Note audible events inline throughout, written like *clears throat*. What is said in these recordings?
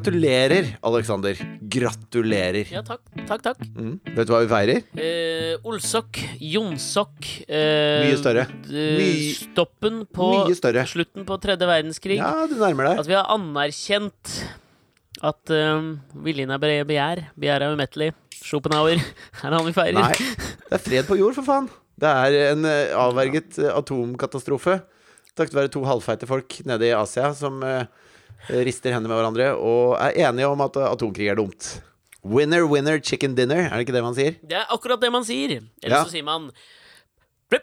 Gratulerer, Alexander. Gratulerer. Ja, takk. Takk, takk. Mm. Vet du hva vi feirer? Eh, Olsok, Jonsok eh, Mye større. Mye- Stoppen på Mye større. slutten på tredje verdenskrig. Ja, du nærmer deg. At vi har anerkjent at um, viljen er be- begjær. Begjær er umettelig. Schopenhauer *laughs* er han vi feirer. Nei, det er fred på jord, for faen. Det er en uh, avverget uh, atomkatastrofe. Takket være to halvfeite folk nede i Asia som eh, rister hendene med hverandre og er enige om at atomkrig er dumt. Winner, winner, chicken dinner. Er det ikke det man sier? Det er akkurat det man sier. Eller Ja. så sier man. *laughs*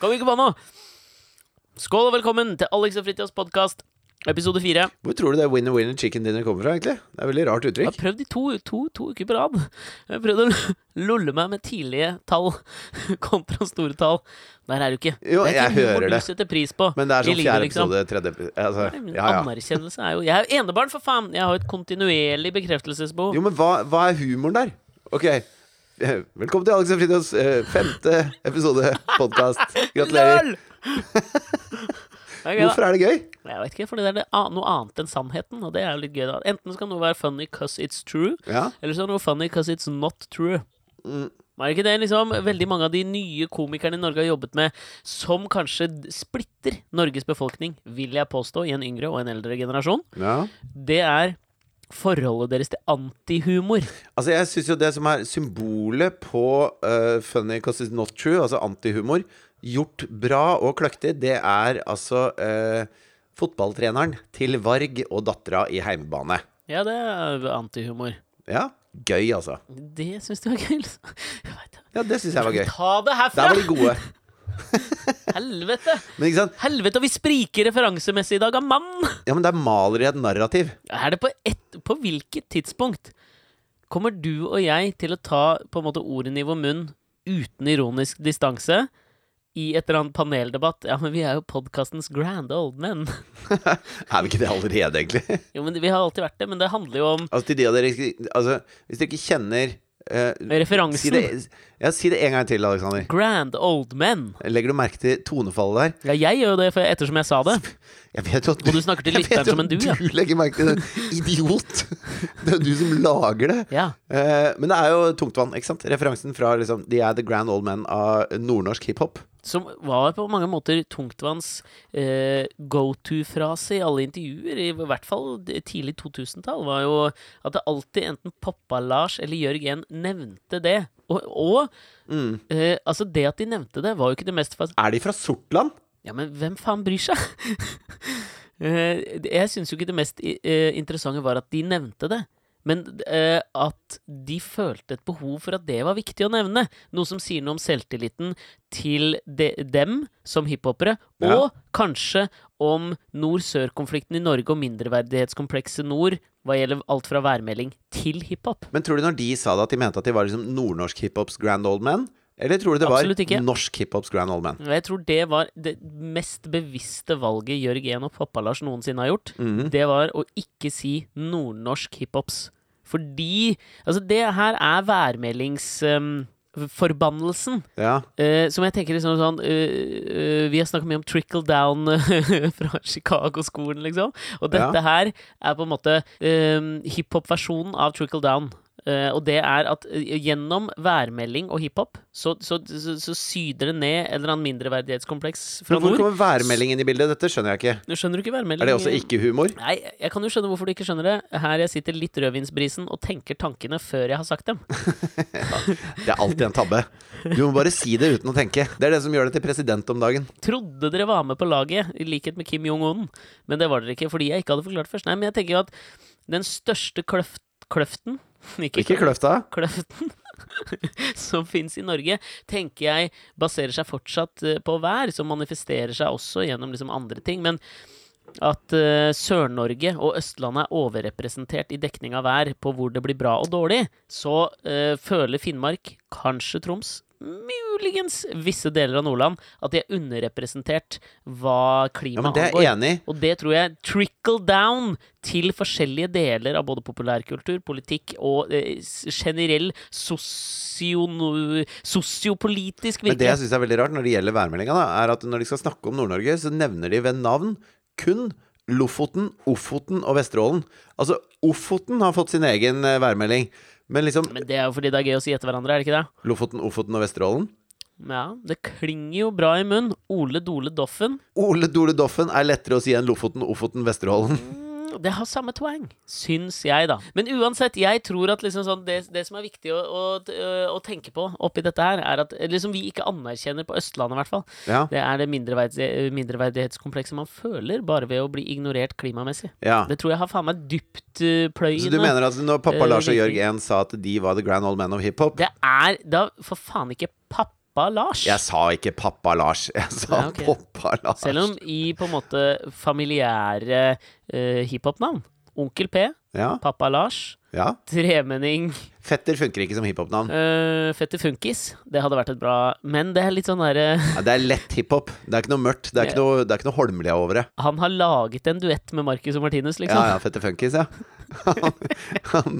Kom ikke på noe. Skål og velkommen til Alex og Fritjofs podkast, episode fire. Hvor tror du det winner, winner, chicken dinner kommer fra, egentlig? Det er veldig rart uttrykk. Jeg har prøvd i to, to, to uker på rad. Jeg har prøvd å *laughs* lolle meg med tidlige tall *laughs* kontra store tall. Der er du ikke. Jo, det er ikke humor hører du det. setter pris på. Men det er sånn fjerde liksom. episode, tredje altså, Nei, ja, ja. Anerkjennelse er jo Jeg er jo enebarn, for faen! Jeg har jo et kontinuerlig bekreftelsesbehov. Jo, men hva, hva er humoren der? Ok, *laughs* velkommen til Alex og Fridtjofs eh, femte episode podkast. Gratulerer. Hvorfor er det gøy? Jeg vet ikke, fordi det er det, noe annet enn sannheten, og det er jo litt gøy. da Enten skal noe være funny cause it's true, Ja. eller så er noe funny cause it's not true. Mm. Er det ikke det liksom veldig mange av de nye komikerne i Norge har jobbet med, som kanskje splitter Norges befolkning, vil jeg påstå, i en yngre og en eldre generasjon? ja. Det er forholdet deres til antihumor. Altså, jeg syns jo det som er symbolet på uh, funny cause it's not true, altså antihumor, gjort bra og kløktig, det er altså eh, fotballtreneren til Varg og dattera i heimebane. Ja, det er antihumor. Ja, gøy, altså. Det syns du var gøy, liksom? Ja, det syns jeg var gøy. Ta det Der herfra! var de gode. *laughs* Helvete! Men? Helvete, og vi spriker referansemessig i dag av mann! Ja, men der maler de et narrativ. Er det på, ett, på hvilket tidspunkt kommer du og jeg til å ta på en måte ordene i vår munn uten ironisk distanse i et eller annet paneldebatt? Ja, men vi er jo podkastens grand old men. *laughs* Er vi ikke det allerede, egentlig? Jo, men vi har alltid vært det, men det handler jo om Altså, til de av dere altså, Hvis dere ikke kjenner Si referansen. det, ja, si det en gang til, Alexander. Grand old men. Legger du merke til tonefallet der? Ja, jeg gjør jo det for ettersom jeg sa det. *laughs* Jeg vet jo at Og du snakker til lytteren som en du, ja. Du legger merke til det. Idiot! Det er du som lager det. Ja. Uh, men det er jo tungtvann, ikke sant? Referansen fra liksom De er the grand old men av nordnorsk hiphop. Som var på mange måter Tungtvanns eh, go to-frase i alle intervjuer, i hvert fall tidlig 2000-tall, var jo at det alltid enten poppa Lars eller Jørg N nevnte det. Og, og Mm. eh, altså det at de nevnte det, var jo ikke det mest fas... Er de fra Sortland? Ja, men hvem faen bryr seg? *laughs* Eh, jeg syns jo ikke det mest eh, interessante var at de nevnte det. Men eh, at de følte et behov for at det var viktig å nevne. Noe som sier noe om selvtilliten til de, dem som hiphopere, Ja. og kanskje om nord-sør-konflikten i Norge og mindreverdighetskomplekset nord hva gjelder alt fra værmelding til hiphop. Men tror du når de sa det, at de mente at de var liksom nordnorsk hiphops grand old men? Eller tror du det var norsk hiphops grand old Man? Jeg tror det var det mest bevisste valget Jørg En og Pappa-Lars noensinne har gjort. Mhm. Det var å ikke si nordnorsk hiphops. Fordi Altså, det her er værmeldingsforbannelsen. Ja. Uh, som jeg tenker liksom sånn uh, uh, Vi har snakket mye om trickle down *laughs* fra Chicago-skolen, liksom. Og dette Ja. her er på en måte uh, hiphop-versjonen av trickle down. Eh, og det er at eh, gjennom værmelding og hiphop så, så, så, så syder det ned en eller annen mindreverdighetskompleks fra nord. hvor kommer værmeldingen i bildet? Dette skjønner jeg ikke. Du skjønner du ikke værmelding? Er det også ikke-humor? Nei, jeg kan jo skjønne hvorfor du ikke skjønner det. Her jeg sitter litt rødvinsbrisen og tenker tankene før jeg har sagt dem. *laughs* Det er alltid en tabbe. Du må bare si det uten å tenke. Det er det som gjør det til president om dagen. Trodde dere var med på laget, i likhet med Kim Jong-un, men det var dere ikke fordi jeg ikke hadde forklart først. Nei, men jeg tenker jo at den største kløft, kløften Ikke, Ikke kløfta. kløften *laughs* som fins i Norge, tenker jeg baserer seg fortsatt eh, på vær, som manifesterer seg også gjennom liksom andre ting. Men at uh, Sør-Norge og Østlandet er overrepresentert i dekning av vær på hvor det blir bra og dårlig, så uh, føler Finnmark, kanskje Troms, muligens visse deler av Nordland, at de er underrepresentert hva Ja, klima men det er angår. Og det tror jeg trickle down til forskjellige deler av både populærkultur, politikk og eh, generell sosiono- sosiopolitisk Men det jeg virkelighet. syns er veldig rart når det gjelder værmeldinga, er at når de skal snakke om Nord-Norge, så nevner de ved navn kun Lofoten, Ofoten og Vesterålen. Altså, Ofoten har fått sin egen eh, værmelding. Men liksom Men det er jo fordi det er gøy å si etter hverandre, er det ikke det? Lofoten, Ofoten og Vesterålen. Ja, det klinger jo bra i munnen. Ole Dole Doffen. Ole Dole Doffen er lettere å si enn Lofoten, Ofoten, Vesterålen. Mm, Det har samme twang, syns jeg, da. Men uansett, jeg tror at liksom sånn, det, det som er viktig å, å, å tenke på oppi dette her, er at liksom vi ikke anerkjenner på Østlandet, i hvert fall. Ja. Det er det mindreverdi- mindreverdighetskomplekset man føler bare ved å bli ignorert klimamessig. ja. Det tror jeg har faen meg dypt uh, pløyende. Så du mener at når pappa eh, Lars og Jørg 1 sa at de var the grand old men of hiphop Det er da for faen ikke pappa Lars. Jeg sa ikke pappa Lars, jeg sa Ja, okay. pappa Lars. Selv om i på en måte familiære uh, hiphop-navn Onkel P, Ja, pappa Lars, ja. tremenning Fetter funker ikke som hiphop-navn. Uh, Fetter Funkis. Det hadde vært et bra Men det er litt sånn derre Ja, det er lett hiphop. Det er ikke noe mørkt. Det er ikke noe, det er ikke noe Holmlia over det. Han har laget en duett med Marcus og Martinus, liksom. Ja, ja, Fetter Funkis, ja. *laughs* Han, han,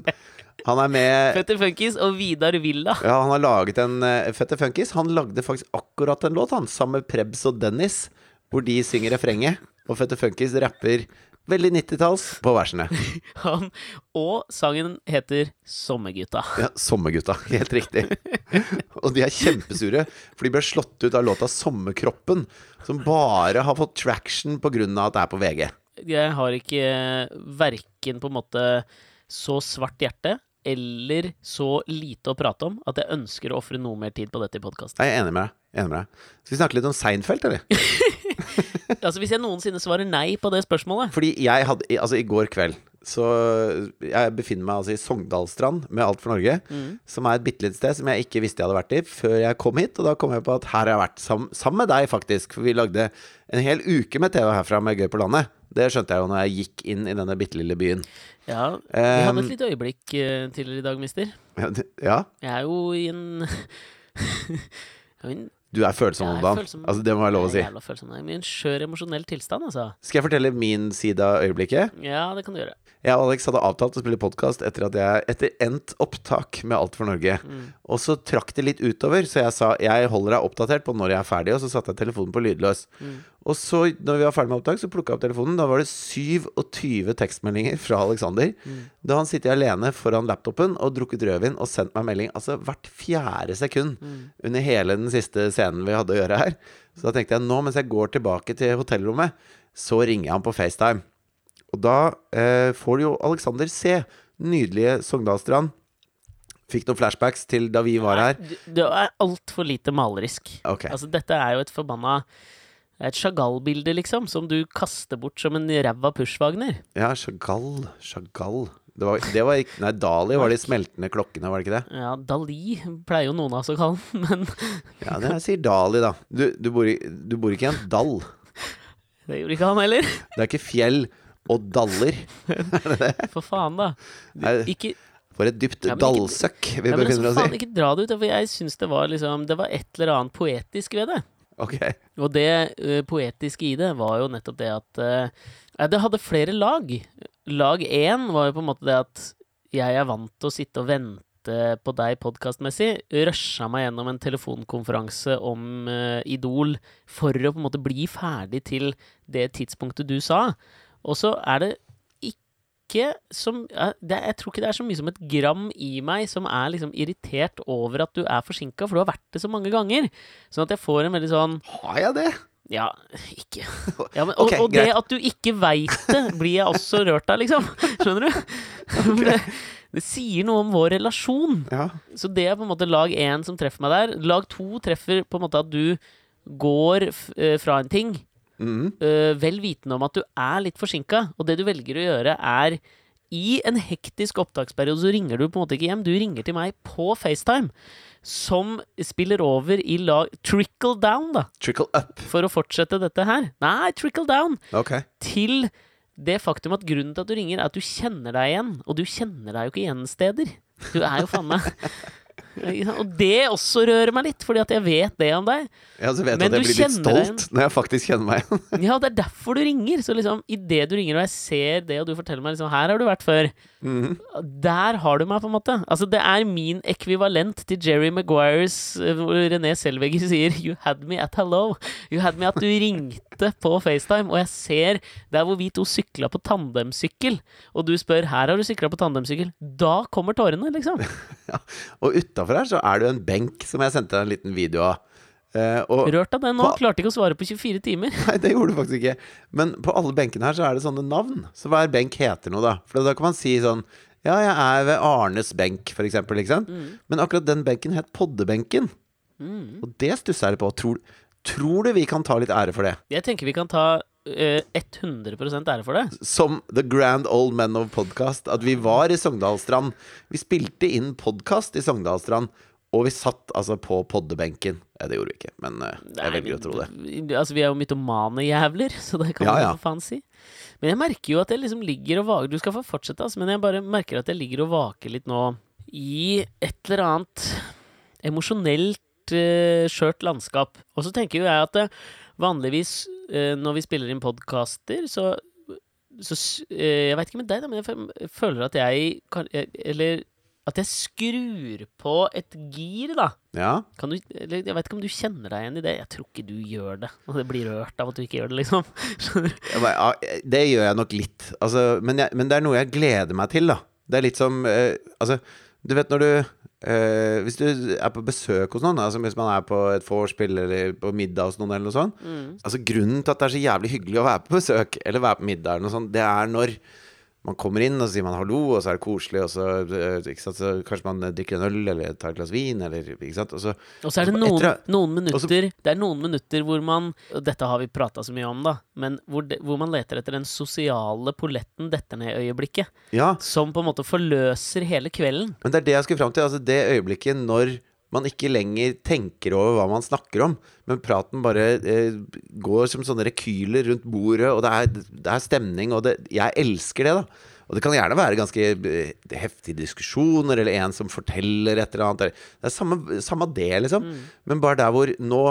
han er med Fetter Funkis og Vidar Villa. Ja, han har laget en uh, Fetter Funkis. Han lagde faktisk akkurat en låt, han, sammen med Prebz og Dennis, hvor de synger refrenget. Og Fetter Funkis rapper veldig 90-talls på versene. *laughs* Han, og sangen heter Sommergutta. Ja, Sommergutta. Helt riktig. Og de er kjempesure, for de ble slått ut av låta 'Sommerkroppen', som bare har fått traction pga. at det er på VG. Jeg har ikke verken på en måte så svart hjerte eller så lite å prate om at jeg ønsker å ofre noe mer tid på dette i podkasten. Jeg er enig med deg. Enig med deg. Skal vi snakke litt om Seinfeld, eller? *laughs* Altså, hvis jeg noensinne svarer nei på det spørsmålet Fordi jeg hadde Altså, i går kveld så Jeg befinner meg altså i Sogndalstrand med Alt for Norge, som er et bitte lite sted som jeg ikke visste jeg hadde vært i før jeg kom hit. Og da kom jeg på at her har jeg vært sammen, sammen med deg, faktisk. For vi lagde en hel uke med TV herfra med Gøy på landet. Det skjønte jeg jo når jeg gikk inn i denne bitte lille byen. Ja, vi hadde et lite øyeblikk eh, tidligere i dag, mister. Ja, ja Jeg er jo i en *laughs* er en du er følsom om dagen. følsom. Altså, det må være lov å si. Jeg er følsom. Jeg er i en skjør emosjonell tilstand, altså. Skal jeg fortelle min side av øyeblikket? Ja, det kan du gjøre. Jeg og Alex hadde avtalt å spille podkast etter Etter endt opptak med Alt for Norge. Og så trakk det litt utover, så jeg sa jeg holder deg oppdatert på når jeg er ferdig, og så satte jeg telefonen på lydløs. Og så, når vi var ferdig med opptak, så plukka jeg opp telefonen. Da var det 27 tekstmeldinger fra Alexander. Da han sitter alene foran laptopen og drukket rødvin og sendt meg melding altså hvert fjerde sekund under hele den siste scenen vi hadde å gjøre her. Så da tenkte jeg nå, mens jeg går tilbake til hotellrommet, så ringer jeg han på FaceTime. Og da eh, får jo Alexander se nydelige Sogndalstrand. Fikk noen flashbacks til da vi var her. Det er altfor lite malerisk. Okay. Altså, dette er jo et forbanna et Chagall-bilde, liksom, som du kaster bort som en ræva Pushwagner. Ja, Chagall. Chagall. Det var, det var ikke Nei, Dali var de smeltende klokkene, var det ikke det? Ja, Dali pleier jo noen av oss å kalle den, men *laughs* Ja, det jeg sier Dali, da. Du, du, bor i, du bor ikke i en dall. *laughs* det gjorde ikke han heller. Det er ikke fjell og daller. *laughs* For faen, da. Du, ikke, For et dypt Ja, dallsøkk vi ja, befinner oss i. ikke dra det ut, for jeg syns det var liksom Det var et eller annet poetisk ved det. Ok. Og det uh, poetiske i det var jo nettopp det at uh, Det hadde flere lag. Lag én var jo på en måte det at jeg er vant til å sitte og vente på deg podkastmessig. Rusha meg gjennom en telefonkonferanse om uh, Idol for å på en måte bli ferdig til det tidspunktet du sa. Og så er det ikke som det, Jeg tror ikke det er så mye som et gram i meg som er liksom irritert over at du er forsinka, for du har vært det så mange ganger. Sånn at jeg får en veldig sånn Har jeg det? ja, ikke *laughs* ja, men, Og, Ok, og det greit. at du ikke veit det, blir jeg også rørt av, liksom. *laughs* Skjønner du? Det, det sier noe om vår relasjon. Ja. Så det er på en måte lag én som treffer meg der. Lag to treffer på en måte at du går eh, fra en ting Mhm. uh, vel vitende om at du er litt forsinka. Og det du velger å gjøre, er i en hektisk opptaksperiode så ringer du på en måte ikke hjem. Du ringer til meg på FaceTime, som spiller over i lag Trickle down, da Trickle up. for å fortsette dette her. Nei, trickle down Okay. til det faktum at grunnen til at du ringer, er at du kjenner deg igjen. Og du kjenner deg jo ikke igjen steder. Du er jo faen meg? Og det også rører meg litt, fordi at jeg vet det om deg. Ja, så vet Men at jeg blir litt stolt når jeg faktisk kjenner meg igjen. *laughs* Ja, det er derfor du ringer. Så liksom, idet du ringer og jeg ser det, og du forteller meg liksom Her har du vært før. Mm. Der har du meg, på en måte. Altså, det er min ekvivalent til Jerry Maguires eh, hvor René Selvegger *laughs* sier 'You had me at hello'. You had me at du ringte på FaceTime, og jeg ser der hvor vi to sykla på tandemsykkel, og du spør 'Her har du sykla på tandemsykkel'. Da kommer tårene, liksom. *laughs* Og utafor her så er det jo en benk som jeg sendte deg en liten video av. Eh, og Rørt av det nå. Klarte ikke å svare på 24 timer. Nei, det gjorde du faktisk ikke. Men på alle benkene her så er det sånne navn. Så hver benk heter noe, da. For da kan man si sånn Ja, jeg er ved Arnes benk, for eksempel. Ikke sant? Men akkurat den benken het Poddebenken. Mm. Og det stusser jeg litt på. Tror, tror du vi kan ta litt ære for det? Jeg tenker vi kan ta 100 ære for det. Som The Grand Old Men of Podcast. At vi var i Sogndalstrand. Vi spilte inn podkast i Sogndalstrand. Og vi satt altså på poddebenken. Ja, det gjorde vi ikke, men eh, jeg Nei, velger å tro det. Altså, vi er jo mytomane jævler, *laughs* så det kan Ja, man ja. faen si. Men jeg merker jo at jeg liksom ligger og vaker Du skal få fortsette, altså, men jeg bare merker at jeg ligger og vaker litt nå i et eller annet emosjonelt uh, skjørt landskap. Og så tenker jo jeg at eh, vanligvis eh, når vi spiller inn podkaster, så så eh, Jeg veit ikke med deg, da, men jeg føler at jeg kan eh, Eller at jeg skrur på et gir, da. Ja. Kan du, eller jeg vet ikke om du kjenner deg igjen i det. Jeg tror ikke du gjør det. Og det blir rørt av at du ikke gjør det, liksom. *laughs* Det gjør jeg nok litt. Altså, men, jeg, men det er noe jeg gleder meg til, da. Det er litt som eh, Altså, du vet når du eh, Hvis du er på besøk hos noen, altså hvis man er på et vorspiel eller på middag hos noen, eller noe sånt Altså Grunnen til at det er så jævlig hyggelig å være på besøk eller være på middag, eller noe sånt, det er når man kommer inn, og så sier man hallo, og så er det koselig, og så, eh, sant, så kanskje man drikker en øl eller tar et glass vin, eller ikke sant. Og så, Og så er det Etter- noen, noen minutter så- Det er noen minutter hvor man Og dette har vi prata så mye om, da. Men hvor, de, hvor man leter etter den sosiale polletten detter ned i øyeblikket. ja, Som på en måte forløser hele kvelden. Men det er det jeg skulle fram til. Altså det øyeblikket når man ikke lenger tenker over hva man snakker om, men praten bare eh, går som sånne rekyler rundt bordet, og det er, det er stemning, og det, jeg elsker det, da. Og det kan gjerne være ganske eh, heftige diskusjoner, eller en som forteller et eller annet. Det er samme, samme det, liksom. Men bare der hvor nå,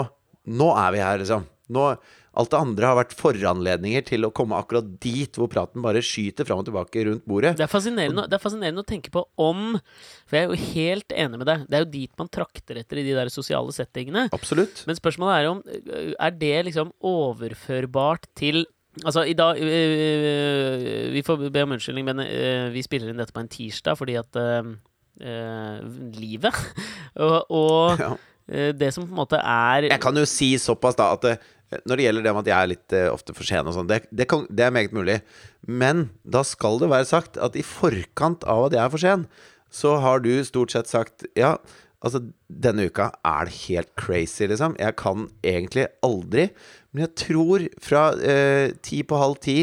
nå er vi her, liksom. Nå, alt det andre har vært foranledninger til å komme akkurat dit hvor praten bare skyter fram og tilbake rundt bordet. Det er, fascinerende, det er fascinerende å tenke på om For jeg er jo helt enig med deg. Det er jo dit man trakter etter i de der sosiale settingene. Absolutt. Men spørsmålet er om øh, Er det liksom overførbart til Altså, i dag øh, Vi får be om unnskyldning, men vi spiller inn dette på en tirsdag fordi at øh, Livet. *laughs* og og Ja. det som på en måte er Jeg kan jo si såpass, da, at når det gjelder det med at jeg er litt uh, ofte for sen og sånn, det, det, det er meget mulig. Men da skal det være sagt at i forkant av at jeg er for sen, så har du stort sett sagt ja. Altså, denne uka er det helt crazy, liksom. Jeg kan egentlig aldri. Men jeg tror fra eh, ti på halv ti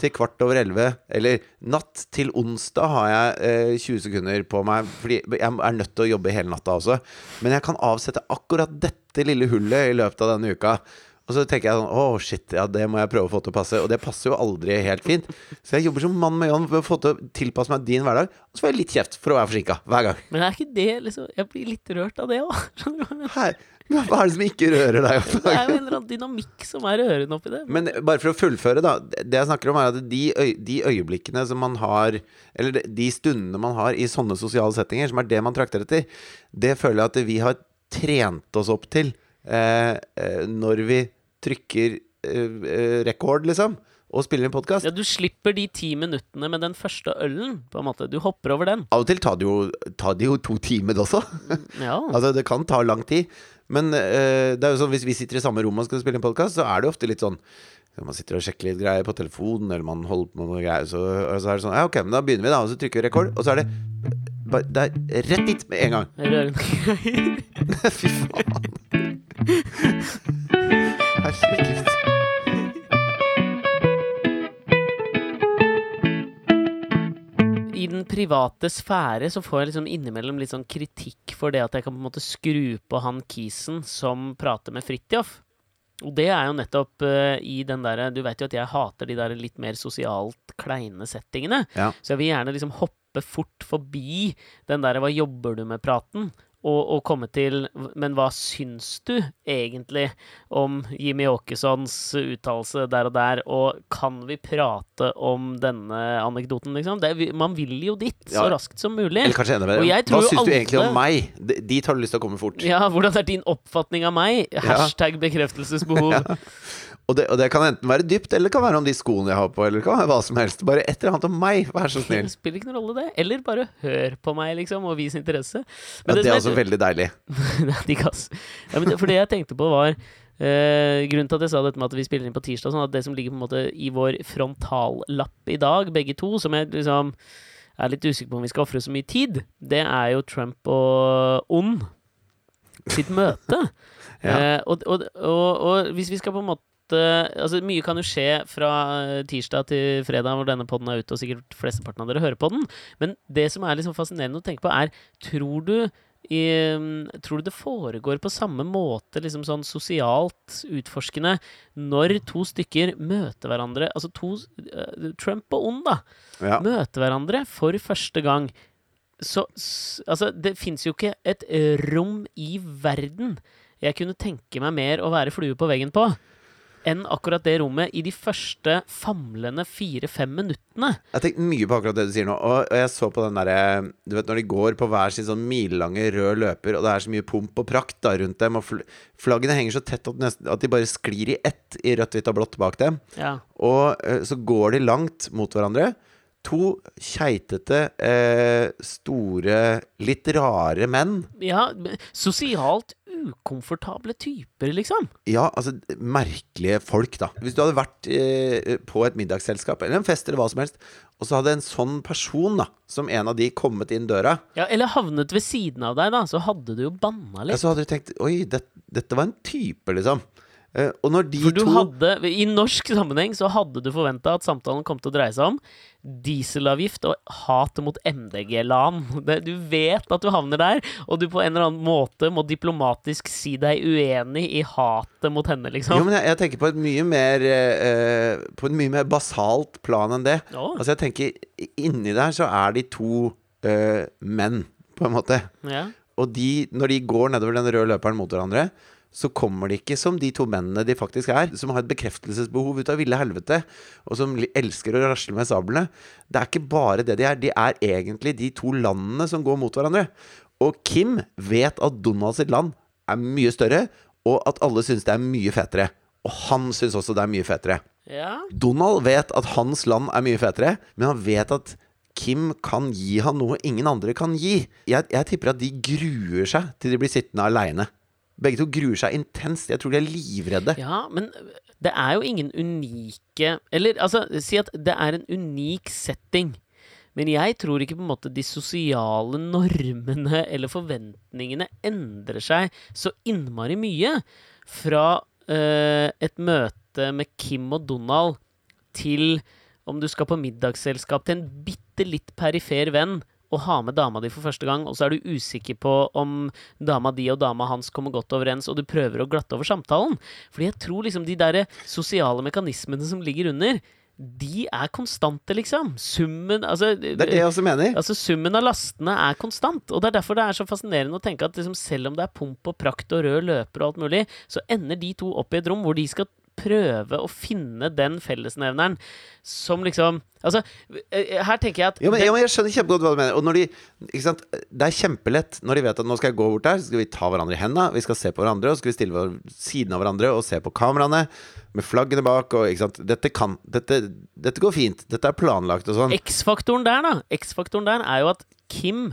til kvart over elleve, eller natt til onsdag, har jeg uh, 20 sekunder på meg. Fordi jeg er nødt til å jobbe hele natta også. Men jeg kan avsette akkurat dette lille hullet i løpet av denne uka. Og så tenker jeg sånn Å, shit, ja, det må jeg prøve å få til å passe. Og det passer jo aldri helt fint. Så jeg jobber som mann med John for å få til å tilpasse meg din hverdag. Og så får jeg litt kjeft for å være forsinka hver gang. Men er ikke det liksom Jeg blir litt rørt av det òg. *laughs* Hva er det som ikke rører deg? opp? Det er jo en eller annen dynamikk som er rørende oppi det. Men bare for å fullføre, da. Det jeg snakker om, er at de, øy, de øyeblikkene som man har Eller de- de stundene man har i sånne sosiale settinger, som er det man trakter etter, det føler jeg at vi har trent oss opp til når vi trykker eh, eh, rekord, liksom, og spiller en podkast. Ja, du slipper de ti minuttene med den første ølen, på en måte. Du hopper over den. Av og til tar det jo, tar det jo to timer også. Ja. *laughs* altså, det kan ta lang tid. Men eh, det er jo sånn hvis vi sitter i samme rom og skal spille en podkast, så er det jo ofte litt sånn man sitter og sjekker litt greier på telefonen, eller man holder på med noe greier, så, så er det sånn Ja, ok, men da begynner vi, da. Og så trykker vi rekord, og så er det bare- Det er rett dit med en gang. *laughs* Fy faen. Herregud. I den private sfære så får jeg liksom innimellom litt sånn kritikk for det at jeg kan på en måte skru på han kisen som prater med Fridtjof. Og det er jo nettopp uh, i den derre Du vet jo at jeg hater de der litt mer sosialt kleine settingene. Ja. Så jeg vil gjerne liksom hoppe fort forbi den derre 'hva jobber du med'-praten. Og komme til Men hva syns du egentlig om Jimmy Åkessons uttalelse der og der, og kan vi prate om denne anekdoten, liksom? Det, man vil jo dit så Ja. raskt som mulig. Eller kanskje enda bedre. Hva syns du egentlig om meg? Dit har du lyst til å komme fort. Ja, hvordan er din oppfatning av meg? Hashtag bekreftelsesbehov. *laughs* Og, det, og det kan enten være dypt, eller det kan være om de skoene jeg har på, eller det kan være hva som helst. Bare et eller annet om meg, vær så snill. Det *laughs* spiller ikke noen rolle, det. Eller bare hør på meg, liksom, og vis interesse. Ja, det det, er jeg- også veldig deilig. Digg, ass. Ja, men det, for det jeg tenkte på, var eh, Grunnen til at jeg sa dette med at vi spiller inn på tirsdag, sånn at det som ligger på en måte i vår frontallapp i dag, begge to, som jeg liksom er litt usikker på om vi skal ofre så mye tid, det er jo Trump og ond sitt møte. *laughs* Ja. Eh, og, og, og, og hvis vi skal på en måte Altså, mye kan jo skje fra eh, tirsdag til fredag, hvor denne podden er ute, og sikkert flesteparten av dere hører på den. Men det som er liksom fascinerende å tenke på, er Tror du i, tror du det foregår på samme måte, liksom sånn sosialt utforskende, når to stykker møter hverandre Altså to eh, Trump og ond, da Ja. møter hverandre for første gang. Så Altså, det fins jo ikke et rom i verden jeg kunne tenke meg mer å være flue på veggen på enn akkurat det rommet i de første famlende fire-fem minuttene. Jeg har tenkt mye på akkurat det du sier nå. Og jeg så på den derre Du vet når de går på hver sin sånn milelange rød løper, og det er så mye pomp og prakt da rundt dem, og fl flaggene henger så tett nesten, at de bare sklir i ett i rødt, hvitt og blått bak dem. Ja. Og eh, så går de langt mot hverandre. To keitete, eh, store, litt rare menn. ja sosialt ukomfortable typer, liksom. Ja, altså merkelige folk, da. Hvis du hadde vært eh, på et middagsselskap eller en fest eller hva som helst, og så hadde en sånn person, da, som en av de, kommet inn døra, Ja, Eller havnet ved siden av deg, da, så hadde du jo banna litt. ja, så hadde du tenkt Oi, det, dette var en type, liksom. Eh, og når de For du to hadde, I norsk sammenheng så hadde du forventa at samtalen kom til å dreie seg om dieselavgift og hat mot MDG-LAN. *laughs* Du vet at du havner der, og du på en eller annen måte må diplomatisk si deg uenig i hatet mot henne, Jo, liksom. men jeg, jeg tenker på et mye mer eh, På et mye mer basalt plan enn det. Oh. Altså, jeg tenker inni der så er de to eh, menn, på en måte. ja. Og de, når de går nedover den røde løperen mot hverandre, så kommer de ikke som de to mennene de faktisk er, som har et bekreftelsesbehov ut av ville helvete, og som elsker å rasle med sablene. Det er ikke bare det de er, de er egentlig de to landene som går mot hverandre. Og Kim vet at Donald sitt land er mye større, og at alle syns det er mye fetere. Og han syns også det er mye fetere. ja. Donald vet at hans land er mye fetere, men han vet at Kim kan gi han noe ingen andre kan gi. Jeg, jeg tipper at de gruer seg til de blir sittende aleine. Begge to gruer seg intenst. Jeg tror de er livredde. Ja, men det er jo ingen unike Eller altså, si at det er en unik setting. Men jeg tror ikke på en måte de sosiale normene eller forventningene endrer seg så innmari mye fra uh, et møte med Kim og Donald til om du skal på middagsselskap til en bitte litt perifer venn og ha med dama di for første gang, og så er du usikker på om dama di og dama hans kommer godt overens, og du prøver å glatte over samtalen. Fordi jeg tror liksom de der sosiale mekanismene som ligger under, de er konstante, liksom. Summen Altså, Det er det jeg også mener. altså summen av lastene er konstant. Og det er derfor det er så fascinerende å tenke at liksom, selv om det er pomp og prakt og rød løper og alt mulig, så ender de to opp i et rom hvor de skal prøve å finne den fellesnevneren som liksom Altså, eh, her tenker jeg at Jo, men, ja, men Jeg skjønner kjempegodt hva du mener. Og når de, ikke sant? Det er kjempelett når de vet at nå skal jeg gå bort der, så skal vi ta hverandre i hendene, vi skal se på hverandre, og så skal vi stille ved siden av hverandre og se på kameraene med flaggene bak. Og, ikke sant? Dette kan dette, dette går fint. Dette er planlagt og sånn. X-faktoren der, da X-faktoren der er jo at Kim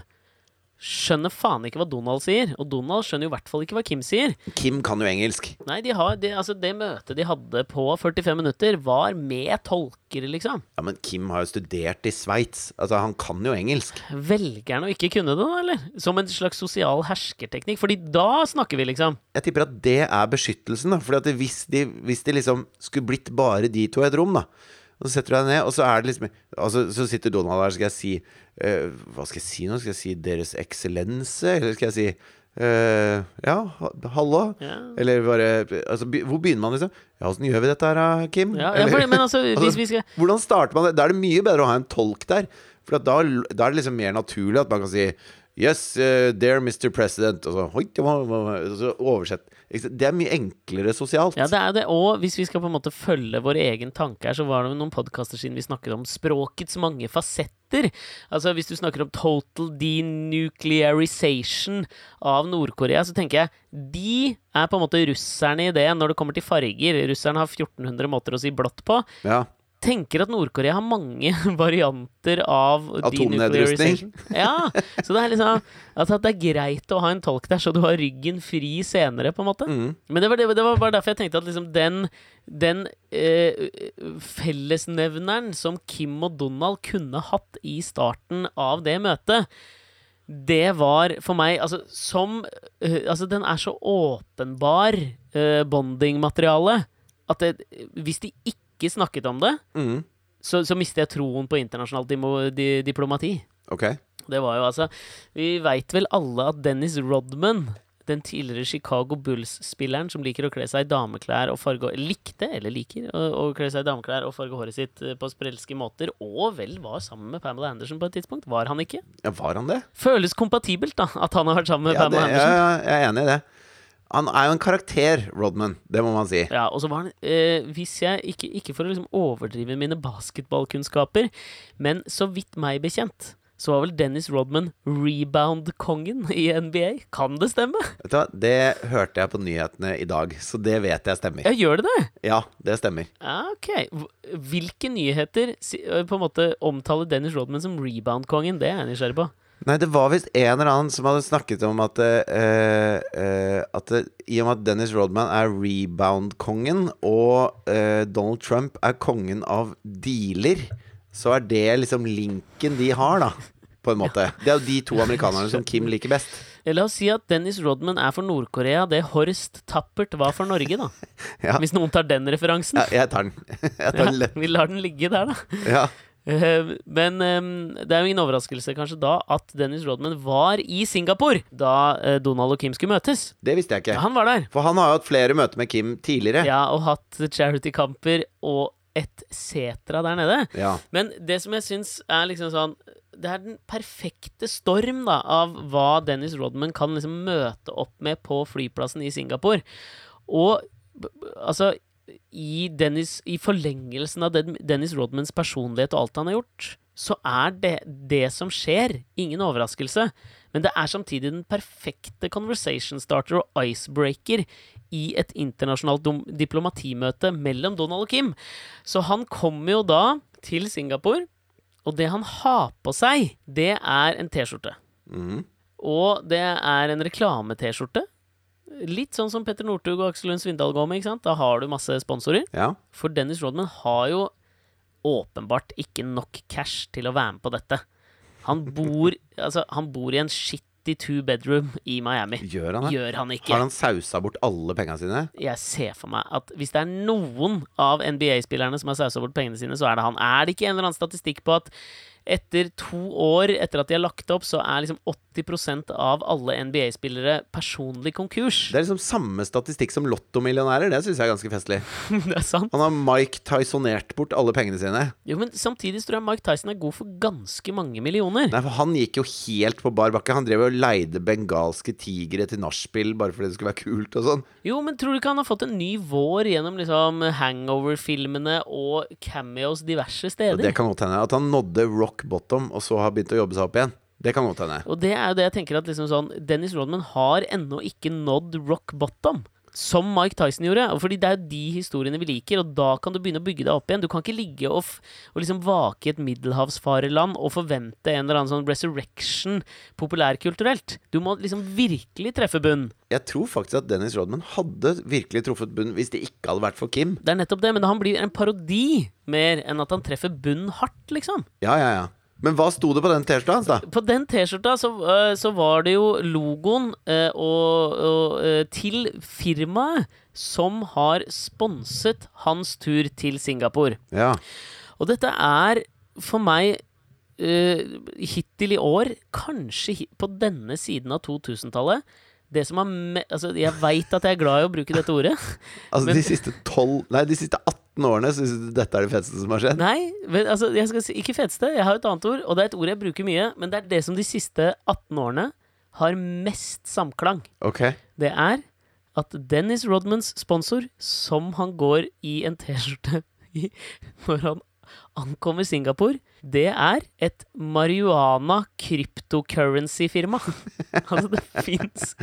skjønner faen ikke hva Donald sier. Og Donald skjønner jo i hvert fall ikke hva Kim sier. Kim kan jo engelsk. Nei, de har, det, altså, det møtet de hadde på 45 minutter, var med tolker, liksom. Ja, men Kim har jo studert i Sveits. Altså, han kan jo engelsk. Velger han å ikke kunne det, da, eller? Som en slags sosial herskerteknikk? Fordi da snakker vi, liksom. Jeg tipper at det er beskyttelsen. da at hvis, de, hvis de liksom skulle blitt bare de to i et rom, da og så setter du deg ned, og så er det liksom altså, Så sitter Donald der, skal jeg si uh, Hva skal jeg si nå? Skal jeg si Deres Eksellense? Eller skal jeg si uh, Ja, hallo? Ja. Eller bare altså, Hvor begynner man, liksom? Ja, åssen gjør vi dette her, Kim? Ja, ja, men altså, vi skal Hvordan starter man det? Da er det mye bedre å ha en tolk der. For at da, da er det liksom mer naturlig at man kan si Yes, uh, dear Mr. President. Og så, «Hoi, det og så oversett. Det er mye enklere sosialt. Ja, det er det. Og hvis vi skal på en måte følge vår egen tanke her, så var det noen podkaster siden vi snakket om språkets mange fasetter. Altså hvis du snakker om total denuclearization av Nord-Korea, så tenker jeg de er på en måte russerne i det når det kommer til farger. Russerne har 1400 måter å si blått på. Ja. Tenker at Nord-Korea har mange *laughs* varianter av Atomnedrustning. Ja, så det er liksom altså at det er greit å ha en tolk der, så du har ryggen fri senere, på en måte. Mm. Men det var, det, var bare derfor jeg tenkte at liksom den, den eh, fellesnevneren som Kim og Donald kunne hatt i starten av det møtet, det var for meg Altså, som eh, Altså, den er så åpenbar uh, bondingmateriale at det, hvis de ikke snakket om det, Mm. så, så mister jeg troen på internasjonalt di, diplomati. Okay. Det var jo altså Vi veit vel alle at Dennis Rodman, den tidligere Chicago Bulls-spilleren som liker å kle seg i dameklær og farge Likte, eller liker, å, å kle seg i dameklær og farge håret sitt eh, på sprelske måter, og vel var sammen med Pamela Anderson på et tidspunkt. Var han ikke? Ja, var han det? Føles kompatibelt, da, at han har vært sammen med Ja, det Pamela ja, ja, jeg er enig i det. Han er jo en karakter, Rodman. Det må man si. Ja, og så var han eh, Hvis jeg ikke, ikke for å liksom overdrive mine basketballkunnskaper, men så vidt meg bekjent, så var vel Dennis Rodman rebound-kongen i NBA. Kan det stemme? Vet du hva? Det hørte jeg på nyhetene i dag, så det vet jeg stemmer. Ja, gjør det det? Ja, det stemmer. Ja, ok. Hvilke nyheter på en måte omtaler Dennis Rodman som rebound-kongen? Det er jeg nysgjerrig på. Nei, det var visst en eller annen som hadde snakket om at uh, uh, At det, i og med at Dennis Rodman er rebound-kongen, og Donald Trump er kongen av dealer, så er det liksom linken de har, da. På en måte. Det er jo de to amerikanerne som Kim liker best. La oss si at Dennis Rodman er for Nord-Korea det Horst Tappert var for Norge, da. *laughs* Ja. Hvis noen tar den referansen. Ja, jeg tar den. *laughs* Jeg tar den Ja, vi lar den ligge der, da. Ja. Eh, Men det er jo ingen overraskelse kanskje da at Dennis Rodman var i Singapore da eh, Donald og Kim skulle møtes. Det visste jeg Ja, ikke. han var der. For han har jo hatt flere møter med Kim tidligere. Ja, og hatt charity-kamper og et setra der nede. Ja. Men det som jeg syns er liksom sånn Det er den perfekte storm da av hva Dennis Rodman kan liksom møte opp med på flyplassen i Singapore. Og altså i, Dennis, I forlengelsen av Dennis Rodmans personlighet og alt han har gjort, så er det det som skjer, ingen overraskelse. Men det er samtidig den perfekte conversation starter og icebreaker i et internasjonalt diplomatimøte mellom Donald og Kim. Så han kommer jo da til Singapore, og det han har på seg, det er en T-skjorte. Mm. Og det er en reklame-T-skjorte. Litt sånn som Petter Northug og Aksel Lund Svindal går med. ikke sant? Da har du masse sponsorer. ja. For Dennis Rodman har jo åpenbart ikke nok cash til å være med på dette. Han bor, *laughs* altså, han bor i en shitty two bedroom i Miami. Gjør han det? Gjør han ikke? Har han sausa bort alle pengene sine? Jeg ser for meg at hvis det er noen av NBA-spillerne som har sausa bort pengene sine, så er det han. Er det ikke en eller annen statistikk på at etter to år etter at de har lagt opp, så er liksom 80% av alle NBA-spillere personlig konkurs? Det er liksom samme statistikk som lottomillionærer. Det syns jeg er ganske festlig. *laughs* det er sant. Han har Mike Tysonert bort alle pengene sine. Jo, men samtidig tror jeg Mike Tyson er god for ganske mange millioner. Nei, for Han gikk jo helt på bar bakke. Han drev og leide bengalske tigre til nachspiel bare fordi det skulle være kult og sånn. Jo, men tror du ikke han har fått en ny vår gjennom liksom Hangover-filmene og cameos diverse steder? det kan godt hende. At han nådde rock bottom og så har begynt å jobbe seg opp igjen. Det kan godt hende. Og det er jo det jeg tenker at liksom sånn Dennis Rodman har ennå ikke nådd rock bottom. Som Mike Tyson gjorde. Fordi det er jo de historiene vi liker, og da kan du begynne å bygge deg opp igjen. Du kan ikke ligge og, og liksom vake i et middelhavsfareland og forvente en eller annen sånn resurrection populærkulturelt. Du må liksom virkelig treffe bunn. Jeg tror faktisk at Dennis Rodman hadde virkelig truffet bunn hvis det ikke hadde vært for Kim. Det er nettopp det, men han blir en parodi mer enn at han treffer bunn hardt, liksom. Ja, ja, ja. Men hva sto det på den T-skjorta hans, da? På den T-skjorta så, øh, så var det jo logoen øh, og, og, øh, til firmaet som har sponset hans tur til Singapore. Ja. Og dette er for meg hittil i år, kanskje på denne siden av 2000-tallet det som er me altså, Jeg veit at jeg er glad i å bruke dette ordet. *laughs* Altså de siste 12 Nei, de siste 18 18 årene syns du dette er det feteste som har skjedd? Nei, men, altså, jeg skal si, ikke feteste. Jeg har et annet ord, og det er et ord jeg bruker mye. Men det er det som de siste 18 årene har mest samklang. Okay. Det er at Dennis Rodmans sponsor, som han går i en T-skjorte i *laughs* når han ankommer Singapore, det er et marihuana cryptocurrency-firma. *laughs* altså, det fins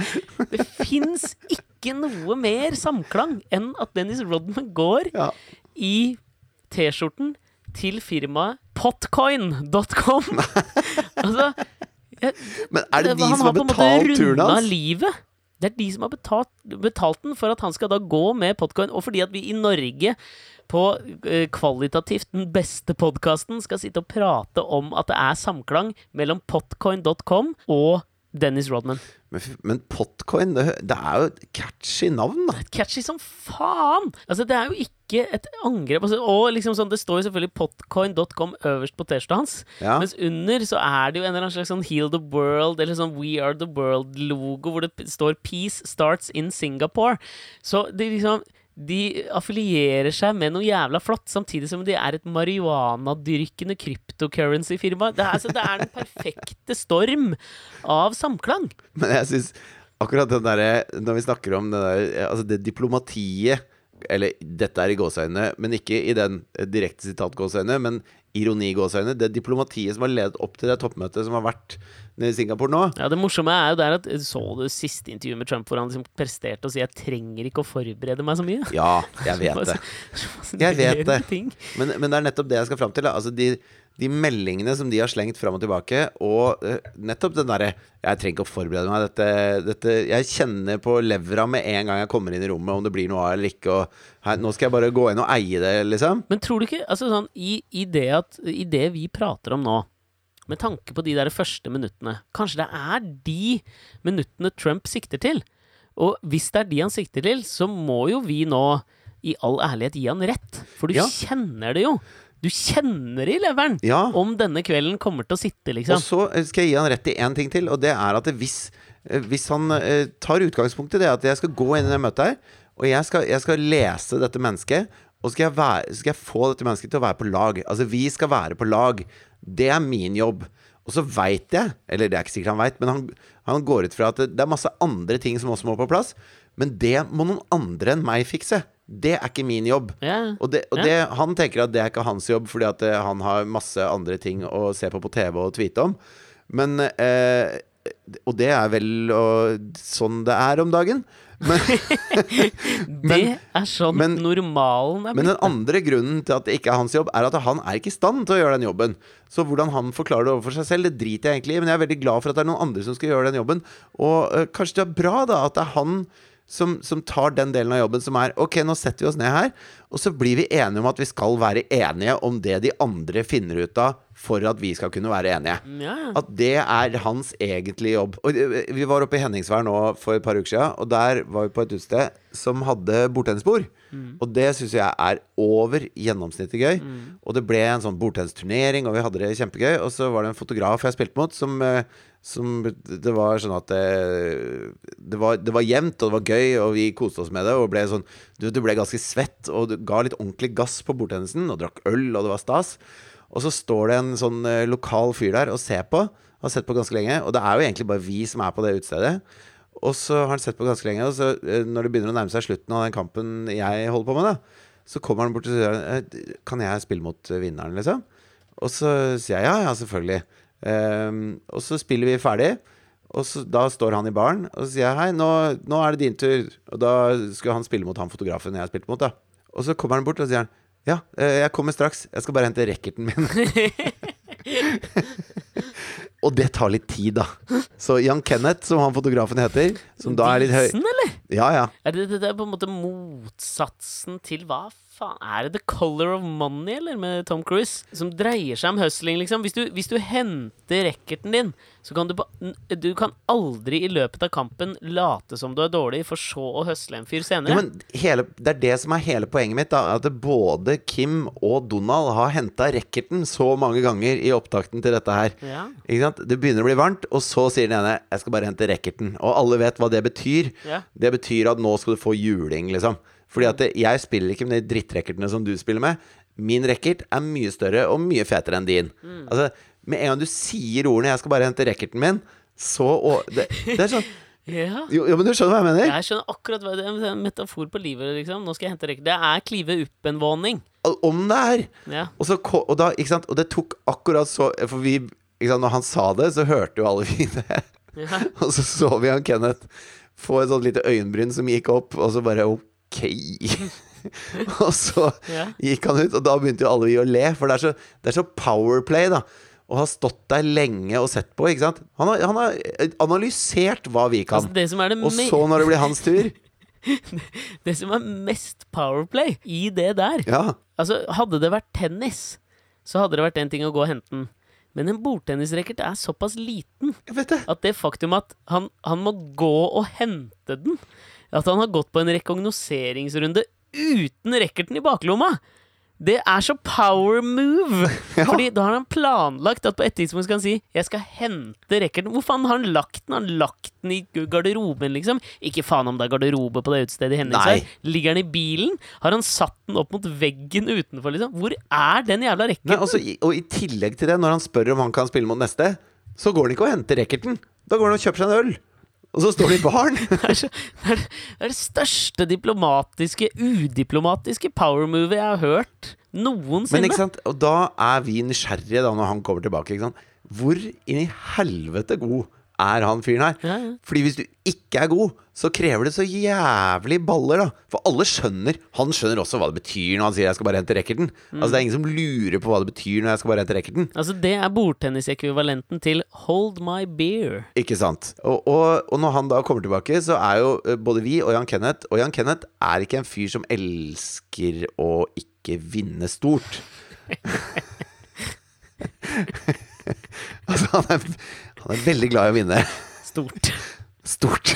Det fins ikke noe mer samklang enn at Dennis Rodman går Ja. i T-skjorten til firmaet potcoin.com. *laughs* altså jeg, Men er det de som har på en måte runda livet. Det er de som har betalt, betalt den for at han skal da gå med podcoin, og fordi at vi i Norge på eh, kvalitativt den beste podkasten skal sitte og prate om at det er samklang mellom potcoin.com og Dennis Rodman. Men, men Potcoin, det, det er jo et catchy navn, da. Catchy som faen! Altså, det er jo ikke et angrep. Altså, og liksom sånn, det står jo selvfølgelig potcoin.com øverst på T-skjorta hans. Ja. Mens under så er det jo en eller annen slags sånn Heal the World eller sånn We Are the World-logo hvor det står Peace starts in Singapore. Så det liksom de affilierer seg med noe jævla flott, samtidig som de er et marihuanadyrkende cryptocurrency-firma. Det, altså, det er den perfekte storm av samklang. Men jeg syns akkurat den derre Når vi snakker om det der Altså det diplomatiet Eller dette er i gåseøynene, men ikke i den direkte sitat gåseøyne, men ironi gåseøyne. Det diplomatiet som har ledet opp til det toppmøtet som har vært Singapore nå. Ja, Det morsomme er jo der at Så du siste intervjuet med Trump hvor han liksom presterte å si 'jeg trenger ikke å forberede meg så mye'? Ja, jeg vet det. *laughs* Jeg vet det. Men, men det er nettopp det jeg skal fram til. Altså de, de meldingene som de har slengt fram og tilbake, og eh, nettopp den derre Jeg trenger ikke å forberede meg. Dette, dette Jeg kjenner på levra med en gang jeg kommer inn i rommet, om det blir noe av eller ikke. Og her, nå skal jeg bare gå inn og eie det, liksom. Men tror du ikke altså sånn, i, i, det at, I det vi prater om nå, med tanke på de der første minuttene Kanskje det er de minuttene Trump sikter til? Og hvis det er de han sikter til, så må jo vi nå i all ærlighet gi han rett. For du Ja. kjenner det jo. Du kjenner i leveren Ja. om denne kvelden kommer til å sitte, Og liksom. så eh, skal jeg gi han rett i én ting til, og det er at hvis, eh, hvis han eh, tar utgangspunkt i det at jeg skal gå inn i det møtet her, og jeg skal, jeg skal lese dette mennesket, og skal jeg, være, skal jeg få dette mennesket til å være på lag. Altså, vi skal være på lag. Det er min jobb. Og så veit jeg, eller det er ikke sikkert han veit, men han, han går ut fra at det, er masse andre ting som også må på plass. Men det må noen andre enn meg fikse. Det er ikke min jobb. Yeah. Og, det, og det, han tenker at det er ikke hans jobb, fordi at eh, han har masse andre ting å se på på TV og tweete om. Men eh, Og det er vel og, sånn det er om dagen. Men, *laughs* Det er sånn men- normalen er men den andre grunnen til at det ikke er hans jobb, er at han er ikke i stand til å gjøre den jobben. Så hvordan han forklarer det overfor seg selv, det driter jeg egentlig i. Men jeg er veldig glad for at det er noen andre som skal gjøre den jobben. Og øh, kanskje det er bra da at det er han som, som tar den delen av jobben som er Ok, nå setter vi oss ned her, og så blir vi enige om at vi skal være enige om det de andre finner ut av for at vi skal kunne være enige. Ja, ja. At det er hans egentlige jobb. Og eh, Vi var oppe i Henningsvær nå for et par uker siden, og der var vi på et utested som hadde bordtennisbord. Og det syns jeg er over gjennomsnittet gøy. Og det ble en sånn bordtennisturnering, og vi hadde det kjempegøy. Og så var det en fotograf jeg spilte mot, som, eh, som Det var sånn at det, det, var, det var jevnt, og det var gøy, og vi koste oss med det. Og ble sånn Du, du ble ganske svett, og du ga litt ordentlig gass på bordtennisen, og drakk øl, og det var stas. Og så står det en sånn eh, lokal fyr der og ser på. Har sett på ganske lenge. Og det er jo egentlig bare vi som er på det utestedet. Og så har han sett på ganske lenge, og så eh, når det begynner å nærme seg slutten av den kampen jeg holder på med, da, så kommer han bort og sier eh, Kan jeg spille mot vinneren, liksom? Og så sier jeg ja, ja, selvfølgelig. Ehm, og så spiller vi ferdig. Og så, da står han i baren, og så sier jeg hei, nå, nå er det din tur. Og da skulle han spille mot han fotografen jeg spilte mot, da. Og så kommer han bort og sier han ja, eh, jeg kommer straks. Jeg skal bare hente racketen min. *laughs* og det tar litt tid, da. Så Jan Kenneth, som han fotografen heter, som da er litt høy Disen, eller? Ja, ja. Er det, det, det er på en måte motsatsen til hva faen Er det The Color of Money, eller, med Tom Cruise? Som dreier seg om hustling, liksom. Hvis du, hvis du henter racketen din, så kan du på Du kan aldri i løpet av kampen late som du er dårlig, for så å hustle en fyr senere. men hele, det er det som er hele poenget mitt. da At både Kim og Donald har henta racketen så mange ganger i opptakten til dette her. ja. Ikke sant? Det begynner å bli varmt, og så sier den ene 'jeg skal bare hente racketen'. Og alle vet hva det betyr. Ja. Det betyr at nå skal du få juling, liksom. Fordi at jeg spiller ikke med de drittrackertene som du spiller med. Min racket er mye større og mye fetere enn din. Mm. Altså, med en gang du sier ordene 'jeg skal bare hente racketen min', så og, det, det er sånn *laughs* Ja. jo, jo, men du skjønner hva jeg mener? Jeg skjønner akkurat hva det er. En metafor på livet, liksom. Nå skal jeg hente rekke. Det er klive opp en våning. Om det er. Ja. Og, så, og, da, ikke sant? og det tok akkurat så For vi ikke sant? Når han sa det, så hørte jo alle vi det. Ja. *laughs* Og så så vi han Kenneth få et sånt lite øyenbryn som gikk opp, og så bare ok. *laughs* og så yeah. gikk han ut, og da begynte jo alle vi å le, for det er så, det er så powerplay, da. Og har stått der lenge og sett på, ikke sant. Han har, han har eh, analysert hva vi kan. Altså, Og så, når det blir hans tur *laughs* det som er mest powerplay i det der Ja, Altså, hadde det vært tennis, så hadde det vært en ting å gå og hente den. Men en bordtennisracket er såpass liten det. at det faktum at han, han må gå og hente den At han har gått på en rekognoseringsrunde uten racketen i baklomma det er så power move! *laughs* Ja. Fordi da har han planlagt at på et tidspunkt skal han si 'Jeg skal hente racketen'. Hvor faen har han lagt den? Har han lagt den i garderoben, liksom? Ikke faen om det er garderobe på det utestedet i Henningsvær. Ligger den i bilen? Har han satt den opp mot veggen utenfor, liksom? Hvor er den jævla racketen? Altså, og i tillegg til det, når han spør om han kan spille mot neste, så går han ikke og henter racketen. Da går han og kjøper seg en øl. Og så står det i baren. *laughs* Det er, så, det, er, det er det største diplomatiske, udiplomatiske power movie jeg har hørt noensinne. Men ikke sant, og da er vi nysgjerrige da når han kommer tilbake. Hvor inn i helvete god er han fyren her? Ja, ja. Fordi hvis du ikke er god, så krever det så jævlig baller, da. For alle skjønner Han skjønner også hva det betyr når han sier 'jeg skal bare hente racketen'. Altså Det er ingen som lurer på hva det betyr når jeg skal bare hente racketen. Altså, det er bordtennisekvivalenten til 'hold my beer'. Ikke sant. Og, og, og når han da kommer tilbake, så er jo eh, både vi og Jan Kenneth Og Jan Kenneth er ikke en fyr som elsker å ikke vinne stort. *laughs* *laughs* altså, han er, han er veldig glad i å vinne Stort. *laughs* stort.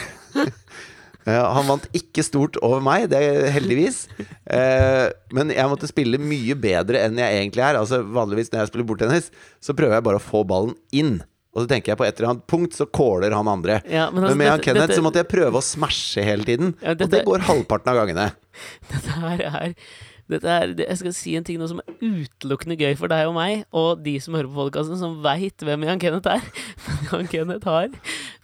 Ja, han vant ikke stort over meg, det er heldigvis. Eh, men jeg måtte spille mye bedre enn jeg egentlig er. Altså Vanligvis når jeg spiller bordtennis, så prøver jeg bare å få ballen inn. Og så tenker jeg på et eller annet punkt, så caller han andre. Ja, men men, altså, med dette, han Kenneth dette- så måtte jeg prøve å smashe hele tiden. Ja, Og det går halvparten av gangene. *laughs* Dette her er dette er, jeg skal si en ting nå som er utelukkende gøy for deg og meg, og de som hører på podkasten, som veit hvem Jan Kenneth er. *laughs* Men Jan Kenneth har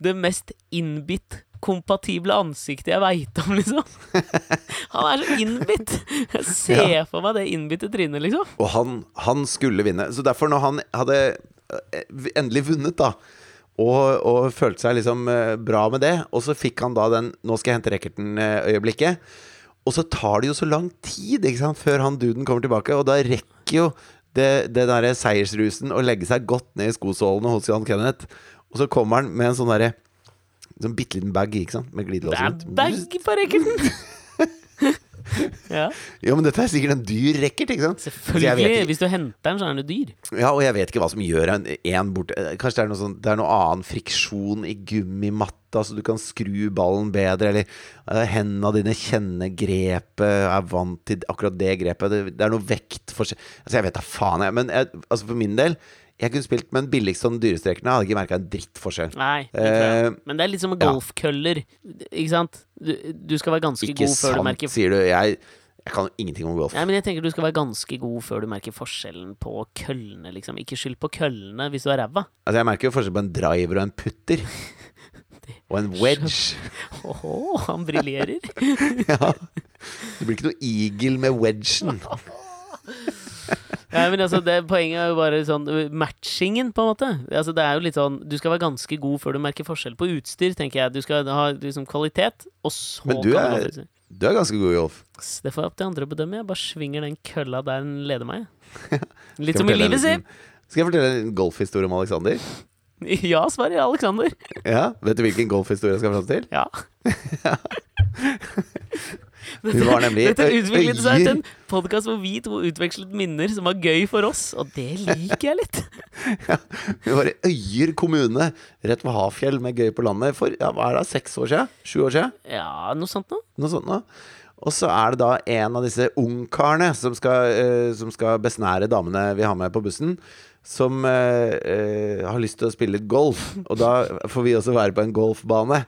det mest innbitt kompatible ansiktet jeg veit om, liksom. *laughs* Han er så innbitt! Jeg ser for meg det innbitte trynet, liksom. Og han, han skulle vinne. Så derfor, når han hadde eh, endelig vunnet, da og, og følte seg liksom eh, bra med det, og så fikk han da den 'nå skal jeg hente racketen'-øyeblikket. Og så tar det jo så lang tid ikke sant, før han duden kommer tilbake, og da rekker jo det, det derre seiersrusen å legge seg godt ned i skosålene hos Jan Kenneth. Og så kommer han med en sånn derre Sånn bitte liten bag, ikke sant, med glidelås Det er rundt. bag på racketen! *laughs* ja, Jo, men dette er sikkert en dyr racket, ikke sant? Selvfølgelig. ikke- Hvis du henter den, så er den dyr. Ja, og jeg vet ikke hva som gjør en, en borte Kanskje det er noe, sånn, det er noe annen friksjon i gummimatta, så du kan skru ballen bedre, eller uh, hendene dine kjenner grepet, er vant til akkurat det grepet. Det, det er noe vektforskjell Altså, jeg vet da faen, jeg. Men jeg, altså for min del, jeg kunne spilt med den billigste og den dyreste racketen. Jeg hadde ikke merka en drittforskjell. Nei. Eh, Men det er litt som golfkøller. Ikke sant? Du, du skal være ganske god før du merker Ikke sant, sier du. Jeg, jeg kan jo ingenting om golf. Nei, men jeg tenker du skal være ganske god før du merker forskjellen på køllene, liksom. Ikke skyld på køllene hvis du er ræva. Altså, jeg merker jo forskjell på en driver og en putter. Og en wedge. Åhå, han briljerer. *laughs* Ja. Det blir ikke noe eagle med wedgen. Nei, men altså, det, poenget er jo bare sånn matchingen, på en måte. Altså, det er jo litt sånn Du skal være ganske god før du merker forskjell på utstyr, tenker jeg. Du skal ha liksom kvalitet, og så Men du er- du er ganske god i golf. Det får jeg opp til andre å bedømme. Jeg bare svinger den kølla der den leder meg. *laughs* Litt som i livet, si! Skal jeg fortelle en golfhistorie om Alexander? *laughs* Ja, svarer Alexander. Ja, Vet du hvilken golfhistorie jeg skal fram til? Ja. *laughs* Hun var nemlig Dette utviklet seg til en podkast hvor vi to utvekslet minner som var gøy for oss, og det liker jeg litt. *laughs* ja, vi var i Øyer kommune, rett ved Hafjell, med Gøy på landet, for ja, hva er det, seks år siden? Sju år siden? Ja, noe sånt noe. Noe sånt noe. Og så er det da en av disse ungkarene som skal, uh, som skal besnære damene vi har med på bussen, som eh, eh, har lyst til å spille golf. Og da får vi også være på en golfbane.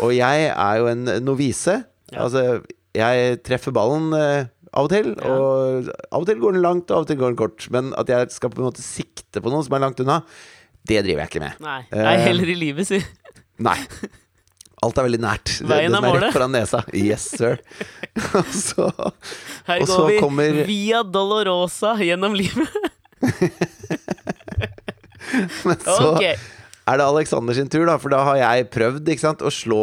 Og jeg er jo en novise. Ja. Altså, jeg treffer ballen eh, av og til. Ja. Og av og til går den langt, og av og til går den kort. Men at jeg skal på en måte sikte på noe som er langt unna, det driver jeg ikke med. Nei. Eh, Nei, heller i livet, si. Nei. Alt er veldig nært. Det, *laughs* Veien er målet. rett foran nesa. Yes, sir. *laughs* *laughs* Og så Her går vi kommer- via Dolorosa gjennom livet. *laughs* Men så okay. er det Alexander sin tur, da. For da har jeg prøvd sant, å slå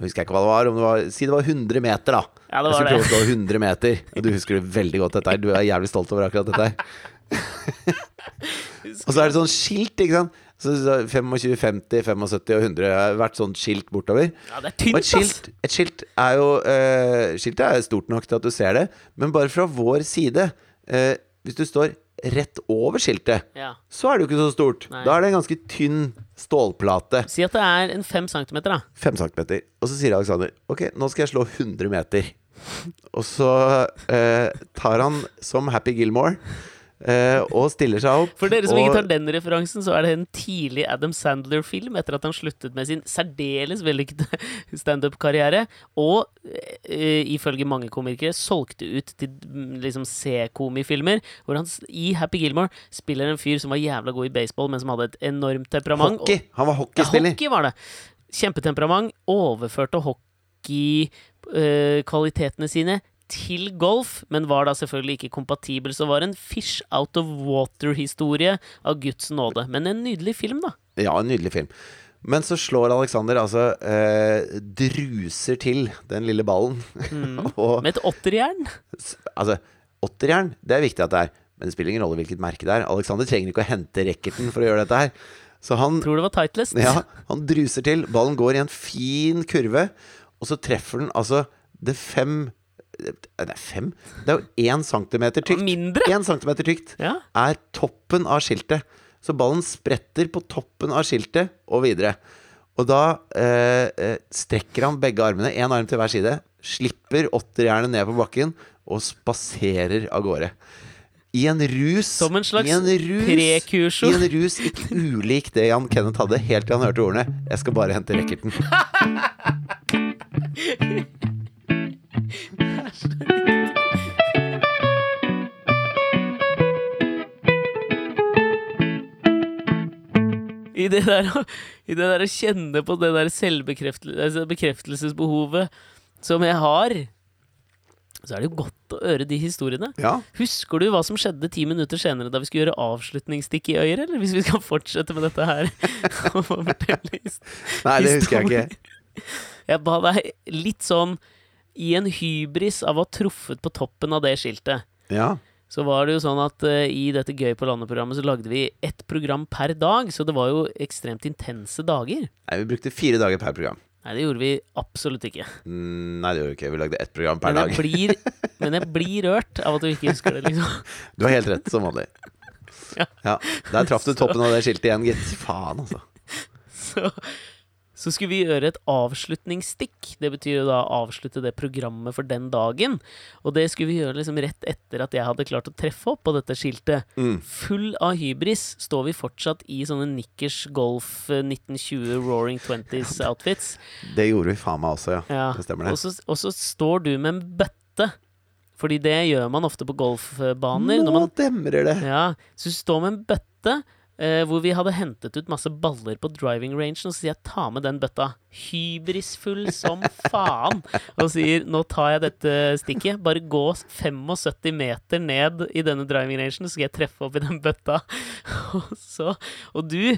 jeg husker ikke hva det var, om det var Si det var 100 meter, da. Ja, det jeg skulle prøve å slå 100 meter. Og du husker det veldig godt, dette her. Du er jævlig stolt over akkurat dette her. *laughs* og så er det sånn skilt, ikke sant. Så så 25, 50, 75 og 100 har vært sånn skilt bortover. Ja, det er Og et skilt, et skilt er jo uh, Skiltet er stort nok til at du ser det, men bare fra vår side uh, Hvis du står rett over skiltet, Ja. så er det jo ikke så stort. Nei. Da er det en ganske tynn stålplate. Si at det er en fem centimeter, da. 5 centimeter. Og så sier Alexander Ok, nå skal jeg slå 100 meter. Og så eh, tar han som Happy Gilmore eh, og stiller seg opp. For dere som og, ikke tar den referansen, så er det en tidlig Adam Sandler-film etter at han sluttet med sin særdeles vellykkede *laughs* standup-karriere, og uh, ifølge mange komikere solgte ut til mm, liksom C-komifilmer, hvor han i Happy Gilmore spiller en fyr som var jævla god i baseball, men som hadde et enormt temperament. Hockey! Han var Ja, hockey var det. Kjempetemperament. Overførte hockeykvalitetene sine til golf, men var da selvfølgelig ikke kompatibel. Så var en fish out of water-historie av Guds nåde. Men en nydelig film, da. Ja, en nydelig film. Men så slår Alexander altså eh, Druser til den lille ballen. *laughs* og Med et åtterjern. altså, åtterjern, det er viktig at det er. Men det spiller ingen rolle hvilket merke det er. Alexander trenger ikke å hente racketen for å gjøre dette her. Så han Tror det var Titleist. Ja, han druser til. Ballen går i en fin kurve, og så treffer den altså det fem Er fem? Det er jo én centimeter tykt. Mindre. Én centimeter tykt Ja. er toppen av skiltet. Så ballen spretter på toppen av skiltet og videre. Og da eh, eh, strekker han begge armene, én arm til hver side, slipper åtterjernet ned på bakken og spaserer av gårde. I en rus Som en slags i en rus, prekurso. I en rus ikke ulik det Jan Kenneth hadde, helt til han hørte ordene 'Jeg skal bare hente racketen'. *laughs* I det der, i det der å kjenne på det der selvbekreftelse, altså som jeg har, så er det jo godt å høre de historiene. Ja, Husker du hva som skjedde ti minutter senere da vi skulle gjøre avslutningsstikk i Øyer, eller hvis vi skal fortsette med dette her? *laughs* og fortelle his- Nei, det husker jeg ikke. Jeg ba deg litt sånn i en hybris av å ha truffet på toppen av det skiltet. Ja. Så var det jo sånn at uh, i dette Gøy på landet-programmet så lagde vi ett program per dag, så det var jo ekstremt intense dager. Nei, vi brukte fire dager per program. Nei, det gjorde vi absolutt ikke. Mm, Nei, det gjorde vi ikke. Vi lagde ett program per Men dag. blir, *laughs* men jeg blir rørt av at du ikke husker det, liksom. *laughs* Du har helt rett, som vanlig. Ja. Ja, Der traff du toppen av det skiltet igjen, gitt. Faen, altså. *laughs* Så, så skulle vi gjøre et avslutningsstikk. Det betyr jo da avslutte det programmet for den dagen. Og det skulle vi gjøre liksom rett etter at jeg hadde klart å treffe opp på dette skiltet. Mm. Full av hybris står vi fortsatt i sånne Nikkers Golf eh, 1920 Roaring Twenties-outfits. Det gjorde vi faen meg også, ja. Ja. Det stemmer, det. Og så, står du med en bøtte. Fordi det gjør man ofte på golfbaner. Når Nå man, demrer det. ja, så du står med en bøtte eh, hvor vi hadde hentet ut masse baller på driving rangen, og så sier jeg ta med den bøtta. Hybrisfull som *laughs* faen. Og sier nå tar jeg dette stikket. Bare gå 75 meter ned i denne driving rangen, så skal jeg treffe opp i den bøtta. *laughs* Og så Og du,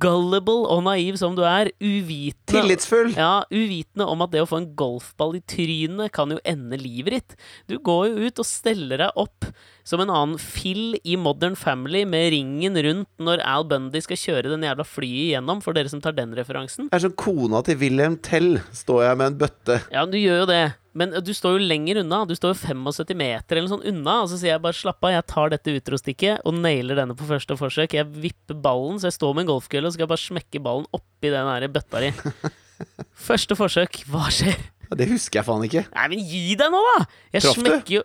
gullible og naiv som du er, uvitende Tillitsfull. ja, uvitende om at det å få en golfball i trynet kan jo ende livet ditt. Du går jo ut og steller deg opp som en annen fill i Modern Family med ringen rundt når Al Bundy skal kjøre den jævla flyet igjennom, for dere som tar den referansen. Det er som kona til Wilhelm Tell, står jeg med en bøtte. Ja, du gjør jo det. Men du står jo lenger unna. Du står jo 75 meter eller sånn unna. Og så sier jeg bare slapp av, jeg tar dette utrostikket og nailer denne på første forsøk. Jeg vipper ballen, så jeg står med en golfkølle og skal bare smekke ballen oppi den der bøtta di. *laughs* Første forsøk, hva skjer? Det husker jeg faen ikke. Nei, men gi deg nå, da! Jeg Traff smekker jo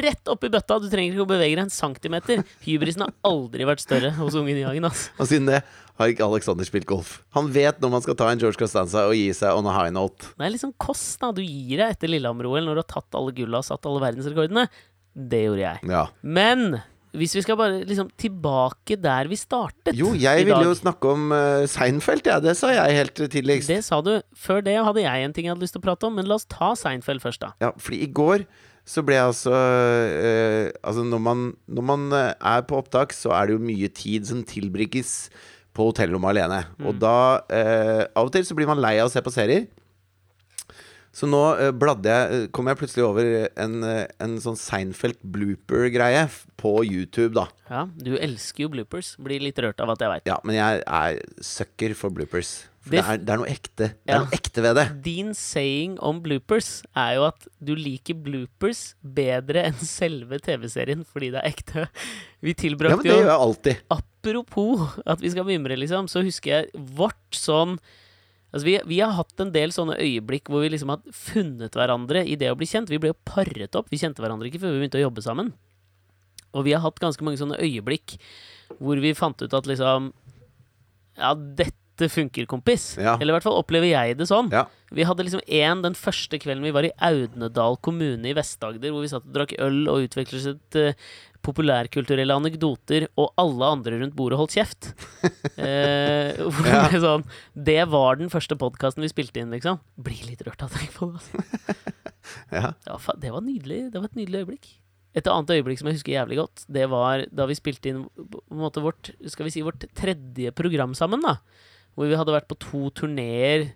rett oppi i bøtta. Du trenger ikke å bevege deg en centimeter. Hybrisen har aldri vært større hos ungen i hagen. Altså. Og siden det har ikke Alexander spilt golf. Han vet når man skal ta en George Costanza og gi seg on a high note. Det er liksom kost, da. Du gir deg etter Lillehammer-OL når du har tatt alle gulla og satt alle verdensrekordene. Det gjorde jeg. Ja. Men hvis vi skal bare liksom tilbake der vi startet Jo, jeg ville jo snakke om uh, Seinfeld, ja. Det sa jeg helt tidligst. Det sa du. Før det hadde jeg en ting jeg hadde lyst til å prate om, men la oss ta Seinfeld først, da. Ja, fordi i går så ble jeg altså uh, Altså når man, når man uh, er på opptak, så er det jo mye tid som tilbringes på hotellrommet alene. Og da Av og til så blir man lei av å se på serier. Så nå bladde jeg kom jeg plutselig over en, en sånn Seinfeld blooper-greie på YouTube, da. Ja, Du elsker jo bloopers. Blir litt rørt av at jeg veit. Ja, men jeg er sucker for bloopers. For Det det, er, det er noe ekte. Det Ja. er noe ekte ved det. Din saying om bloopers er jo at du liker bloopers bedre enn selve TV-serien fordi det er ekte. Vi Ja, men tilbrakte det gjør jeg alltid. Apropos at vi skal mimre, liksom, så husker jeg vårt sånn Altså vi, vi har hatt en del sånne øyeblikk hvor vi liksom har funnet hverandre i det å bli kjent. Vi ble jo paret opp. Vi kjente hverandre ikke før vi begynte å jobbe sammen. Og vi har hatt ganske mange sånne øyeblikk hvor vi fant ut at liksom Ja, dette funker, kompis. Ja. Eller i hvert fall opplever jeg det sånn. Ja. Vi hadde liksom én den første kvelden vi var i Audnedal kommune i Vest-Agder, hvor vi satt og drakk øl og utvekslet uh, populærkulturelle anekdoter, og alle andre rundt bordet holdt kjeft. *laughs* Eh, det Ja. ble sånn Det var den første podkasten vi spilte inn, liksom. Blir litt rørt av å tenke på det. Altså. Ja. det, var, det var nydelig. Det var et nydelig øyeblikk. Et annet øyeblikk som jeg husker jævlig godt, det var da vi spilte inn måte vårt, skal vi si, vårt tredje program sammen. da Hvor vi hadde vært på to turneer.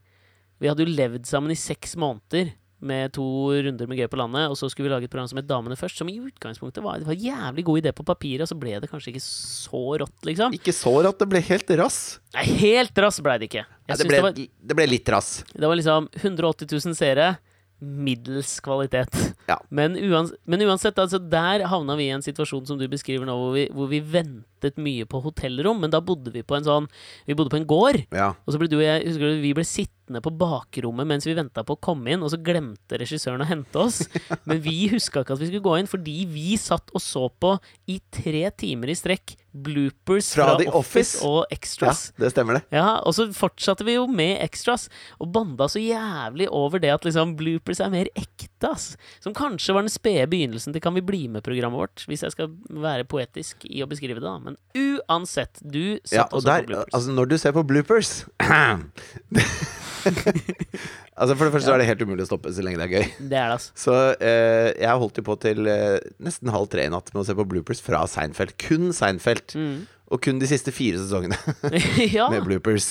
Vi hadde jo levd sammen i seks måneder med to runder med Gøy på landet. Og så skulle vi lage et program som het Damene først, som i utgangspunktet var, det var en jævlig god idé på papiret, og så ble det kanskje ikke så rått, liksom. Ikke så rått, det ble helt rass. Nei, helt rass ble det ikke. Jeg det, ble, det, var, det ble litt rass. det var liksom 180 000 seere. Middels kvalitet. Ja. Men, uans men uansett, altså der havna vi i en situasjon som du beskriver nå, hvor vi, hvor vi ventet mye på hotellrom. Men da bodde vi på en sånn Vi bodde på en gård. Ja. Og så ble du og jeg Husker du vi ble sittende på bakrommet mens vi venta på å komme inn, og så glemte regissøren å hente oss. *laughs* Men vi huska ikke at vi skulle gå inn, fordi vi satt og så på i tre timer i strekk bloopers Fra fra, The Office, Office. og ja, det stemmer, det. Ja, og så fortsatte vi jo med extras, og banda så jævlig over det at liksom bloopers er mer ekte, ass. Som kanskje var den spede begynnelsen til Kan vi bli med-programmet vårt, hvis jeg skal være poetisk i å beskrive det, da. Men uansett, du satt Ja, og og så der, på bloopers. altså når du ser på bloopers *clears throat* *laughs* Altså For det første så er det helt umulig å stoppe så lenge det er gøy. *laughs* det er det, altså. Så eh, jeg holdt jo på til eh, nesten halv tre i natt med å se på bloopers fra Seinfeld. Kun Seinfeld. Mm. Og kun de siste fire sesongene *laughs* ja. med bloopers.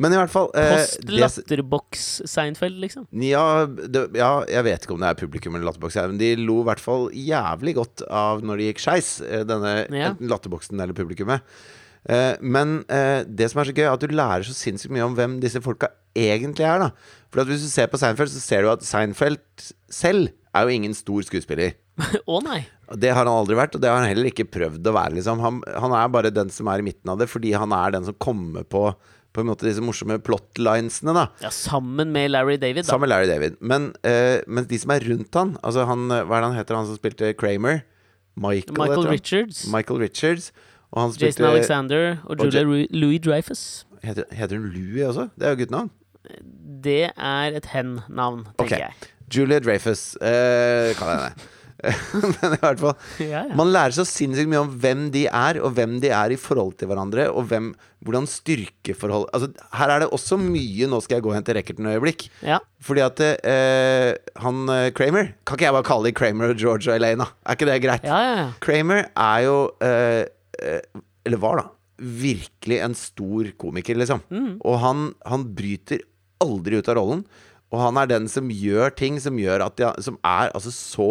Men i hvert fall eh, Post det- latterbox-Seinfeld, liksom. Ja, det, ja, jeg vet ikke om det er publikum eller latterboks men de lo i hvert fall jævlig godt av når det gikk skeis, eh, denne Ja. latterboksen eller publikummet. Eh, men eh, det som er så gøy, er at du lærer så sinnssykt mye om hvem disse folka egentlig er. da For at hvis du ser på Seinfeld, så ser du at Seinfeld selv er jo ingen stor skuespiller. *laughs* Å nei! Det har han aldri vært, og det har han heller ikke prøvd å være. Liksom. Han, han er bare den som er i midten av det, fordi han er den som kommer på På en måte disse morsomme plotlinesene. da Ja, sammen med Larry David, da. Sammen med Larry David. Men, eh, men de som er rundt han Altså han, Hva er det han heter, han som spilte Kramer? Michael, Michael. Richards. Michael Richards. Og han spilte Jason Alexander og Julia Louis Dreyfus. Heter, heter hun Louie også? Det er jo guttenavn. Det er et hen-navn, tenker Ok. jeg. Julia Dreyfus, uh, kan jeg det. *laughs* men i hvert fall Ja, ja. Man lærer så sinnssykt mye om hvem de er, og hvem de er i forhold til hverandre, og hvem, hvordan styrkeforhold Altså, her er det også mye Nå skal jeg gå hen til racketen' øyeblikk. ja. Fordi at eh, han eh, Kramer Kan ikke jeg bare kalle de Kramer og George og Elena? Er ikke det greit? Ja, ja, ja. Kramer er jo eh, eh, Eller var, da. Virkelig en stor komiker, liksom. Mm. Og han, han bryter aldri ut av rollen. Og han er den som gjør ting som gjør at de, Som er altså så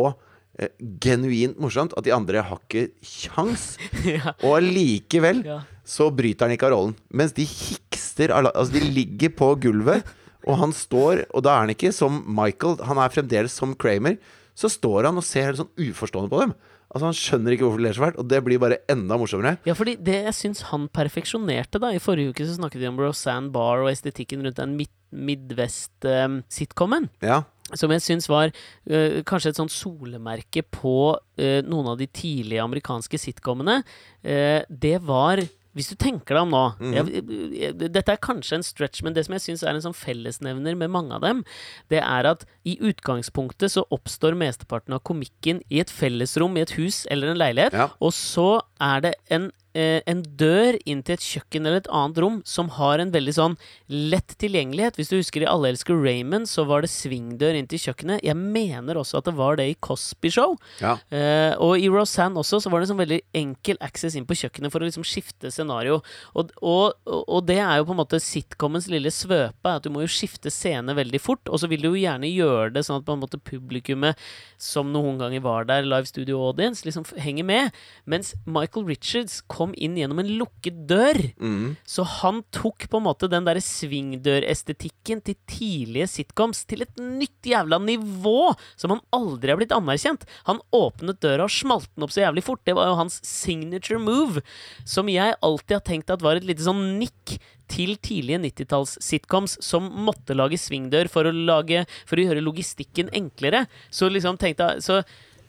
eh, genuint morsomt at de andre har ikke kjangs. *laughs* ja. Og allikevel Ja. så bryter han ikke av rollen. Mens de hikster Altså, de ligger på gulvet, *laughs* og han står Og da er han ikke som Michael, han er fremdeles som Kramer. Så står han og ser helt sånn uforstående på dem. Altså Han skjønner ikke hvorfor de ler så fælt, og det blir bare enda morsommere. Ja, fordi det jeg syns han perfeksjonerte, da I forrige uke så snakket vi om Roseanne Barr og estetikken rundt den midt Midwest-sitcomen. Ja. Som jeg syns var eh, kanskje et sånt solemerke på eh, noen av de tidlige amerikanske sitcomene. Eh, det var hvis du tenker deg om nå jeg, jeg, Dette er kanskje en stretch, men det som jeg syns er en sånn fellesnevner med mange av dem, det er at i utgangspunktet så oppstår mesteparten av komikken i et fellesrom i et hus eller en leilighet, Ja. og så er det en en dør inn til et kjøkken eller et annet rom som har en veldig sånn lett tilgjengelighet. Hvis du husker i Alle elsker Raymond, så var det svingdør inn til kjøkkenet. Jeg mener også at det var det i Cosby Show. Ja. Eh, og i Rosanne også, så var det sånn veldig enkel access inn på kjøkkenet for å liksom skifte scenario. Og, og, og det er jo på en måte sitcomens lille svøpe, at du må jo skifte scene veldig fort. Og så vil du jo gjerne gjøre det sånn at på en måte publikummet, som noen ganger var der, live studio audience, liksom henger med. Mens Michael Richards kom inn gjennom en lukket dør. Mm. Så han tok på en måte den derre svingdørestetikken til tidlige sitcoms til et nytt jævla nivå som han aldri har blitt anerkjent. Han åpnet døra og smalt den opp så jævlig fort. Det var jo hans signature move, som jeg alltid har tenkt at var et lite sånn nikk til tidlige 90-talls-sitcoms som måtte lage svingdør for å, lage, for å gjøre logistikken enklere. Så liksom tenkte jeg så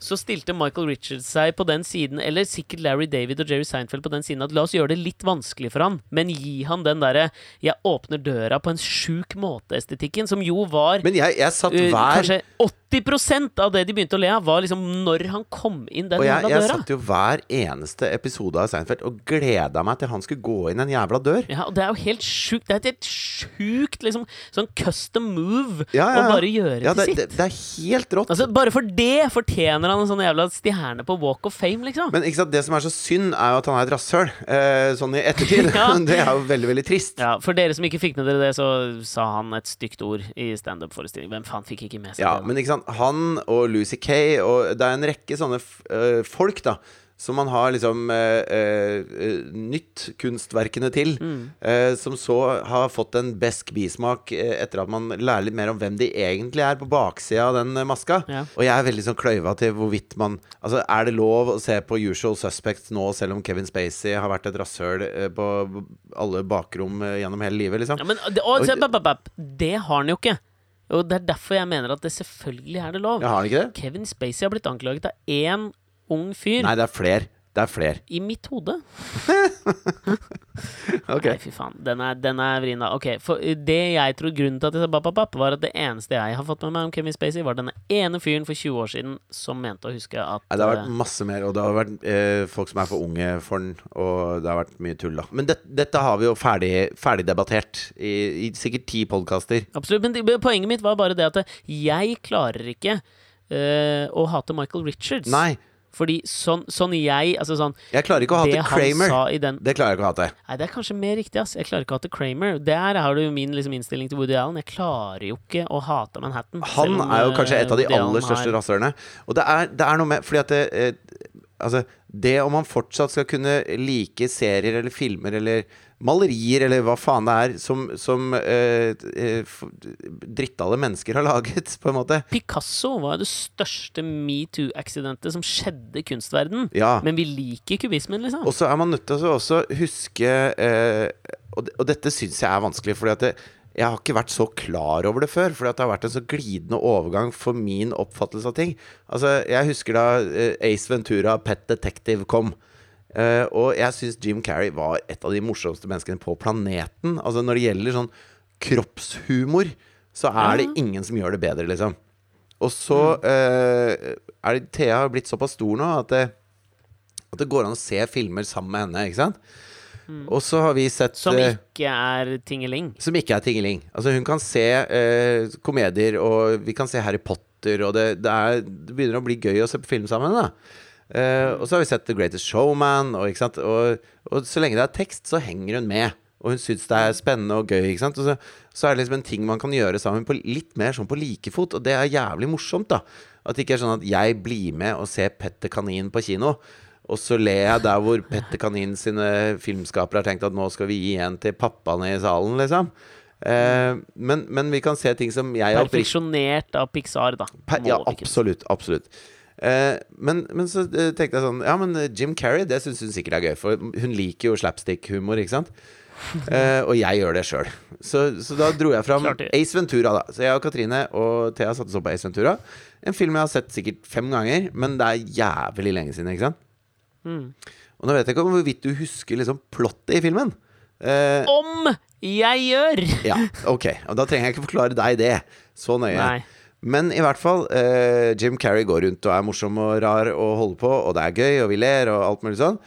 så stilte Michael Richards seg på den siden, eller sikkert Larry David og Jerry Seinfeld på den siden, at la oss gjøre det litt vanskelig for han, men gi han den derre 'jeg åpner døra på en sjuk måte'-estetikken, som jo var Men jeg, jeg satt uh, Kanskje Kanskje 80% av det de begynte å le av, var liksom når han kom inn den Og jeg, jævla jeg satt jo hver eneste episode av Seinfeld og gleda meg til han skulle gå inn en jævla dør. Ja, og det er jo helt sjukt. Det er et helt sjukt liksom, sånn custom move Ja, ja, å bare gjøre Ja, til det, sitt. det, det er helt rått. Altså, bare for det fortjener han en sånn jævla stjerne på Walk of Fame, liksom. Men ikke sant, det som er så synd, er jo at han er et rasshøl. Eh, sånn i ettertid. *laughs* Ja. *laughs* det er jo veldig, veldig trist. Ja, For dere som ikke fikk med dere det, så sa han et stygt ord i standup-forestilling. Hvem faen fikk ikke med seg Ja, det? men ikke sant, han og Lucy Kay og det er en rekke sånne øh, folk, da. Som man har liksom eh, eh, nytt kunstverkene til. Mm. eh, som så har fått en besk bismak eh, etter at man lærer litt mer om hvem de egentlig er på baksida av den eh, maska. Ja. Og jeg er veldig sånn kløyva til hvorvidt man Altså, er det lov å se på Usual Suspects nå, selv om Kevin Spacey har vært et rasshøl eh, på alle bakrom eh, gjennom hele livet, liksom? Ja, men og, og, det har han jo ikke. Og Det er derfor jeg mener at det selvfølgelig er det lov. Ja, har han ikke det? Kevin Spacey har blitt anklaget av én ung fyr Nei, det er fler. Det er flere. i mitt hode. *laughs* Ok. Nei, fy faen. Den er, den er vrien, da. Ok, for uh, det jeg tror grunnen til at jeg sa bap, bap, var at det eneste jeg har fått med meg om Kevin Spacey, var denne ene fyren for 20 år siden som mente å huske at Nei, det har vært uh, masse mer, og det har vært eh, folk som er for unge for den, og det har vært mye tull, da. Men det, dette har vi jo ferdig, ferdig debattert i, i sikkert ti podkaster. Absolutt. Men det- poenget mitt var bare det at jeg klarer ikke eh, å hate Michael Richards. Nei, Fordi sånn, sånn jeg Altså sånn jeg klarer ikke å hate Kramer. den Det klarer jeg ikke å hate. Nei, det er kanskje mer riktig, ass. Jeg klarer ikke å hate Kramer. Der har du jo min liksom, innstilling til Woody Allen. Jeg klarer jo ikke å hate Manhattan. Han om, er jo eh, kanskje et av de Woody aller største rasshølene. Og det er, det er noe med Fordi at det, eh, Altså, det om man fortsatt skal kunne like serier eller filmer eller malerier eller hva faen det er som, som eh, eh, drittale mennesker har *laughs* laget, på en måte. Picasso var det største metoo-accidentet som skjedde i kunstverden. Ja. Men vi liker kubismen, liksom. Og så er man nødt til å også huske eh, og, og dette syns jeg er vanskelig, fordi at det, jeg har ikke vært så klar over det før. Fordi det har vært en så glidende overgang for min oppfattelse av ting. Altså, Jeg husker da Ace Ventura, Pet Detective kom. Eh, og jeg syns Jim Carrey var et av de morsomste menneskene på planeten. Altså Når det gjelder sånn kroppshumor, så er det ingen som gjør det bedre, liksom. Og så uh, er det Thea har blitt såpass stor nå at det, at det går an å se filmer sammen med henne. Ikke sant? Og så har vi sett Som eh, ikke er tingeling. som ikke er tingeling. Altså Hun kan se eh, komedier, og vi kan se Harry Potter, og det, det, er, det begynner å bli gøy å se på film sammen. da Eh, og så har vi sett The Greatest Showman, og? Og, og så lenge det er tekst, så henger hun med. Og hun syns det er spennende og gøy. Og så, så er det liksom en ting man kan gjøre sammen på litt mer sånn på likefot, og det er jævlig morsomt. da At det ikke er sånn at jeg blir med og ser Petter Kanin på kino. Og så ler jeg der hvor Petter Kanin sine filmskapere har tenkt at nå skal vi gi en til pappaene i salen, liksom. Eh, men, men vi kan se ting som jeg Perfeksjonert av Pixar, da. Per, ja, absolutt. Absolutt. Eh, men, men så eh, tenkte jeg sånn Ja, men eh, Jim Carrey, det syns hun sikkert er gøy, for hun liker jo slapstick-humor, ikke sant? *laughs* Og jeg gjør det sjøl. Så, så da dro jeg fram Ace Ventura, da. Så jeg og Katrine og Thea satte oss opp på Ace Ventura. En film jeg har sett sikkert fem ganger, men det er jævlig lenge siden, ikke sant? Mm. Og nå vet jeg ikke om hvorvidt du husker liksom plottet i filmen. Eh, Om jeg gjør! ja, ok. Og da trenger jeg ikke forklare deg det så nøye. Nei. Men i hvert fall, eh, Jim Carrey går rundt og er morsom og rar og holder på, og det er gøy, og vi ler og alt mulig sånn.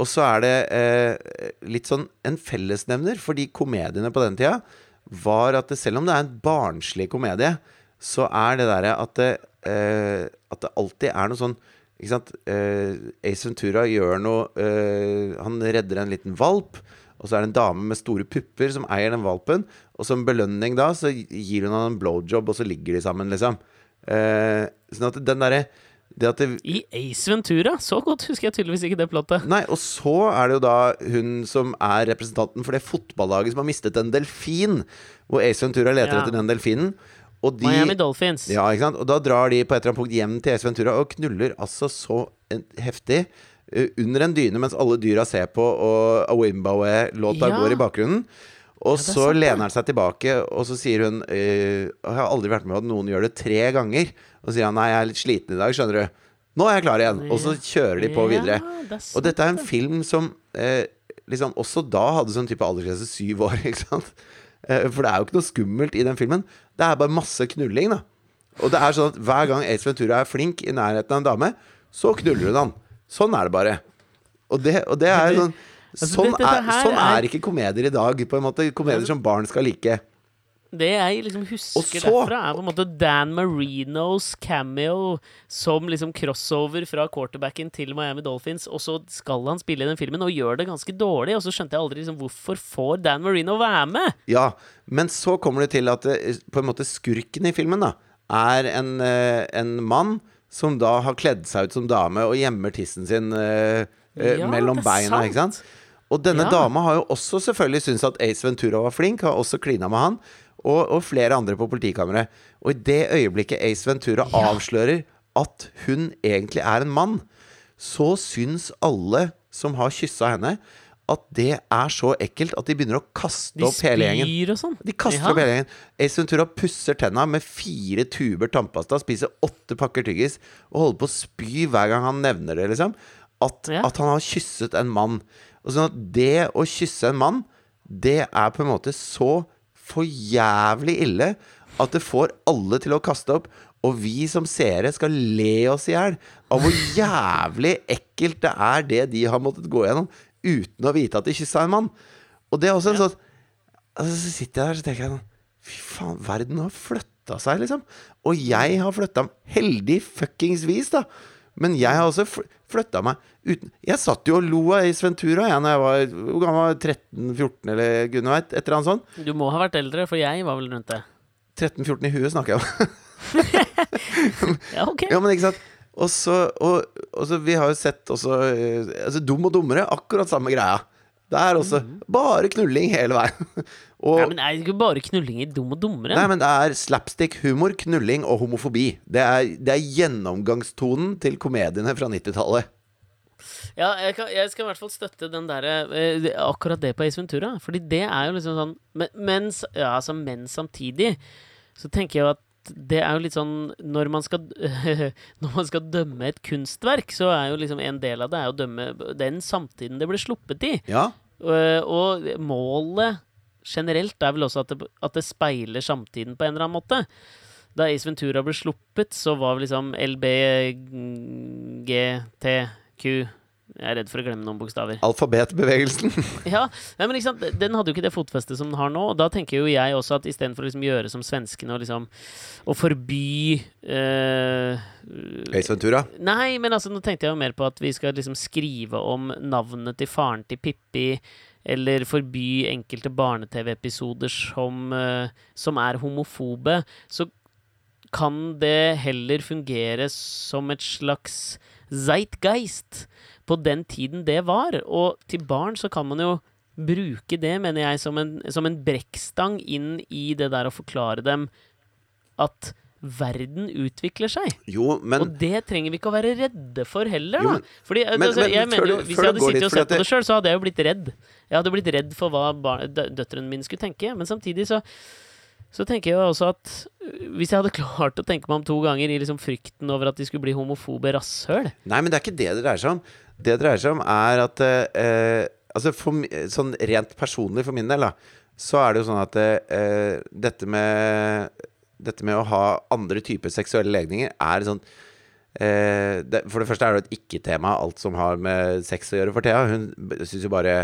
Og så er det eh, litt sånn en fellesnevner for de komediene på den tida, var at det, selv om det er en barnslig komedie, så er det derre at eh, at det alltid er noe sånn ikke sant? Eh, Ace Ventura gjør noe eh, Han redder en liten valp. Og så er det en dame med store pupper som eier den valpen. Og som belønning da så gir hun han en blowjob, og så ligger de sammen, liksom. Eh, sånn at den derre det at det, I Ace Ventura. Så godt husker jeg tydeligvis ikke det plottet. Nei, og så er det jo da hun som er representanten for det fotballaget som har mistet en delfin. Hvor Ace Ventura leter Ja. etter den delfinen. Og de, Miami Dolphins. Ja, ikke sant? Og da drar de på et eller annet punkt hjem til Ace Ventura og knuller altså så heftig under en dyne mens alle dyra ser på, og Awimbawe-låta Ja. går i bakgrunnen. Og er så lener han seg tilbake, og så sier hun eh, Jeg har aldri vært med på at noen gjør det tre ganger. Og så sier han nei, jeg er litt sliten i dag, skjønner du. Nå er jeg klar igjen. Og så kjører de på videre. Ja, det Og dette er en film som eh, liksom også da hadde sånn type aldersgrense syv år, *laughs* ikke sant? Eh, for det er jo ikke noe skummelt i den filmen. Det er bare masse knulling, da. Og det er sånn at hver gang Ace Ventura er flink i nærheten av en dame, så knuller hun han. Sånn er det bare. Og det, og det er sånn Altså, Sånn, er, sånn er- er ikke komedier i dag. På en måte Komedier som barn skal like. Det jeg liksom husker så- derfra, er på en måte Dan Marinos cameo som liksom crossover fra quarterbacken til Miami Dolphins, og så skal han spille i den filmen og gjør det ganske dårlig, og så skjønte jeg aldri liksom hvorfor får Dan Marino være med? Ja, men så kommer det til at det, på en måte skurken i filmen da er en, eh, en mann som da har kledd seg ut som dame og gjemmer tissen sin eh, eh, Ja, mellom beina, sant. ikke sant? Og denne Ja. dama har jo også selvfølgelig syntes at Ace Ventura var flink, har også klina med han, og, og flere andre på politikammeret. Og i det øyeblikket Ace Ventura Ja. avslører at hun egentlig er en mann, så syns alle som har kyssa henne, at det er så ekkelt at de begynner å kaste De opp hele gjengen. spyr og sånn. De kaster Ja. opp hele gjengen. Ace Ventura pusser tenna med fire tuber tannpasta, spiser åtte pakker tyggis og holder på å spy hver gang han nevner det, liksom. At, Ja. at han har kysset en mann. Og sånn at det å kysse en mann, det er på en måte så for jævlig ille at det får alle til å kaste opp. Og vi som seere skal le oss i hjel av hvor jævlig ekkelt det er det de har måttet gå gjennom uten å vite at de kyssa en mann. Og det er også en sånn Altså, så sitter jeg der så tenker jeg sånn Fy faen, verden har flytta seg, liksom. Og jeg har flytta Heldig fuckings vis, da. Men jeg har også flytta meg uten Jeg satt jo og lo av Ace Ventura jeg, når jeg var Hvor gammel var 13-14, eller gudene veit? Et eller annet sånt. Du må ha vært eldre, for jeg var vel rundt det. 13-14 i huet, snakker jeg om. *laughs* Ja, ok. *laughs* ja, men ikke sant? Og så, og, og så Vi har jo sett også eh, Altså Dum og dummere, akkurat samme greia. Det er også bare knulling hele veien. *laughs* og nei, men er det ikke bare knulling i Dum og dummere? Nei, men det er slapstick-humor, knulling og homofobi. Det er, det er gjennomgangstonen til komediene fra 90-tallet. Ja, jeg, kan, jeg skal i hvert fall støtte den der, eh, Akkurat det på Ace Ventura. Fordi det er jo liksom sånn Men, mens, ja, altså, men samtidig så tenker jeg jo at det er jo litt sånn Når man skal *laughs* Når man skal dømme et kunstverk, så er jo liksom en del av det er å dømme den samtiden det ble sluppet i. Ja, Eh, og målet generelt er vel også at det, at det speiler samtiden på en eller annen måte. Da Ace Ventura ble sluppet, så var liksom LBGTQ Jeg er redd for å glemme noen bokstaver. alfabetbevegelsen. *laughs* Ja, men ikke sant? Den hadde jo ikke det fotfestet som den har nå. Og da tenker jo jeg også at istedenfor å liksom gjøre som svenskene og liksom Å forby eh, Ace Ventura. Nei, men altså, nå tenkte jeg jo mer på at vi skal liksom skrive om navnet til faren til Pippi, eller forby enkelte barne-TV-episoder som, eh, som er homofobe, så kan det heller fungere som et slags zeitgeist på den tiden det var. Og til barn så kan man jo bruke det, mener jeg, som en, som en brekkstang inn i det der å forklare dem at verden utvikler seg. Jo, men og det trenger vi ikke å være redde for heller, Jo, da. Fordi, men- altså, jeg mener, du- Hvis jeg hadde sittet og sett på det sjøl, så hadde jeg jo blitt redd. Jeg hadde blitt redd for hva døtrene mine skulle tenke. Men samtidig så, så tenker jeg også at øh, hvis jeg hadde *laughs* klart å tenke meg om to ganger i liksom frykten over at de skulle bli homofobe rasshøl Nei, men det er ikke det det dreier seg om. Det det dreier seg om, er at eh, Altså for, sånn rent personlig for min del, da, så er det jo sånn at eh, dette med Dette med å ha andre typer seksuelle legninger er sånn eh, det, For det første er det et ikke-tema, alt som har med sex å gjøre for Thea. Hun syns jo bare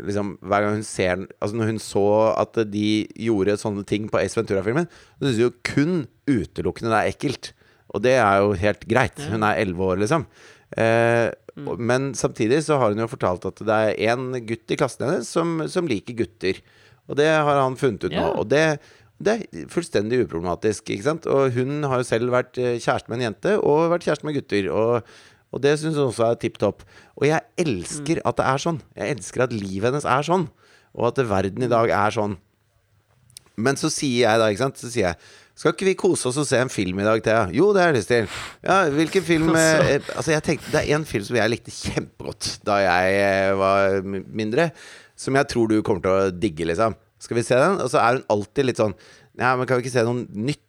Liksom, hver gang hun ser Altså Når hun så at de gjorde sånne ting på Ace Ventura-filmen, så syns hun jo kun utelukkende det er ekkelt. Og det er jo helt greit. Hun er elleve år, liksom. Eh, mm. Men samtidig så har hun jo fortalt at det er en gutt i klassen hennes som, som liker gutter. Og det har han funnet ut nå. Ja. Og det, det er fullstendig uproblematisk. Ikke sant? Og hun har jo selv vært eh, kjæreste med en jente og vært kjæreste med gutter. Og, og det syns hun også er tipp topp. Og jeg elsker at det er sånn. Jeg elsker at livet hennes er sånn. Og at verden i dag er sånn. Men så sier jeg da, ikke sant Så sier jeg Skal ikke vi kose oss og se en film i dag, Thea? Jo, det har jeg lyst til. Ja, hvilken film *laughs* Altså. eh, Altså, jeg tenkte Det er en film som jeg likte kjempegodt da jeg eh, var mindre. Som jeg tror du kommer til å digge, liksom. Skal vi se den? Og så er hun alltid litt sånn Ja, men kan vi ikke se noe nytt,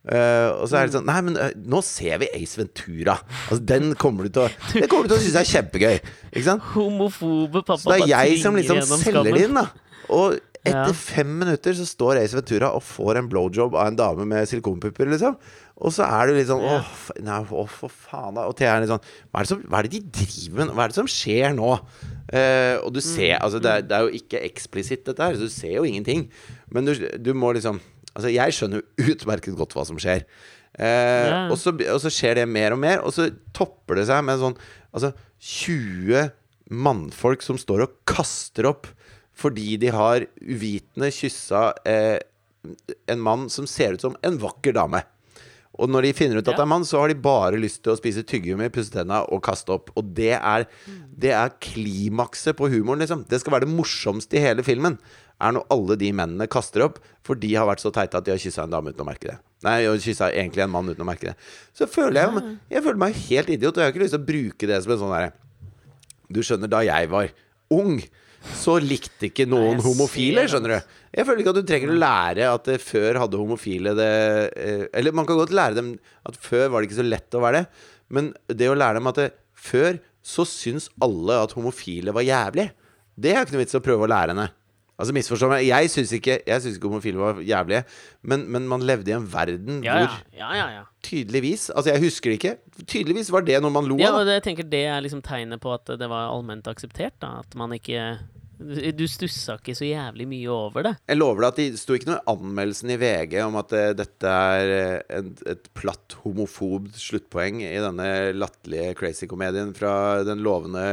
Eh, og så er det sånn Nei, men uh, nå ser vi Ace Ventura. Altså, den kommer du til å Det kommer du til å synes er kjempegøy. Ikke sant? Homofobe pappa Så det er jeg som liksom selger det inn, da. Og etter Ja. fem minutter så står Ace Ventura og får en blowjob av en dame med silikonpupper, liksom. Og så er du litt sånn Åh, nei, å, for faen, da. Og Thea er litt sånn hva er, det som, hva er det de driver med? Hva er det som skjer nå? Uh, og du ser Mm, Altså, det er, det er jo ikke eksplisitt, dette her, så du ser jo ingenting. Men du, du må liksom Altså, jeg skjønner jo *laughs* utmerket godt hva som skjer. Eh, Ja. og, så, og så skjer det mer og mer, og så topper det seg med sånn Altså 20 mannfolk som står og kaster opp fordi de har uvitende kyssa eh, en mann som ser ut som en vakker dame. Og når de finner ut at det er mann, så har de bare lyst til å spise tyggegummi, pusse tenna og kaste opp. Og det er, det er klimakset på humoren, liksom. Det skal være det morsomste i hele filmen. Er når alle de mennene kaster opp, for de har vært så teite at de har kyssa en dame uten å merke det. Nei, og kyssa egentlig en mann uten å merke det. Så føler jeg Jeg føler meg helt idiot, og jeg har ikke lyst til å bruke det som en sånn derre Du skjønner, da jeg var ung, så likte ikke noen Nei, homofile, skjønner du. Jeg føler ikke at du trenger å lære at eh, før hadde homofile det eh, Eller man kan godt lære dem at før var det ikke så lett å være det, men det å lære dem at det, før så syns alle at homofile var jævlig, det er ikke noe vits å prøve å lære henne. Altså misforstå meg, jeg syns ikke, jeg synes ikke homofile var jævlige, men, men man levde i en verden Ja, ja. hvor ja, ja, ja. tydeligvis Altså, jeg husker det ikke. Tydeligvis var det noe man lo Ja, av. og det, jeg tenker det er liksom tegnet på at det var allment akseptert. da At man ikke Du stussa ikke så jævlig mye over det. Jeg lover deg at det sto ikke noe i anmeldelsen i VG om at uh, dette er eh, en, et platt homofobt sluttpoeng i denne latterlige crazy-komedien fra den lovende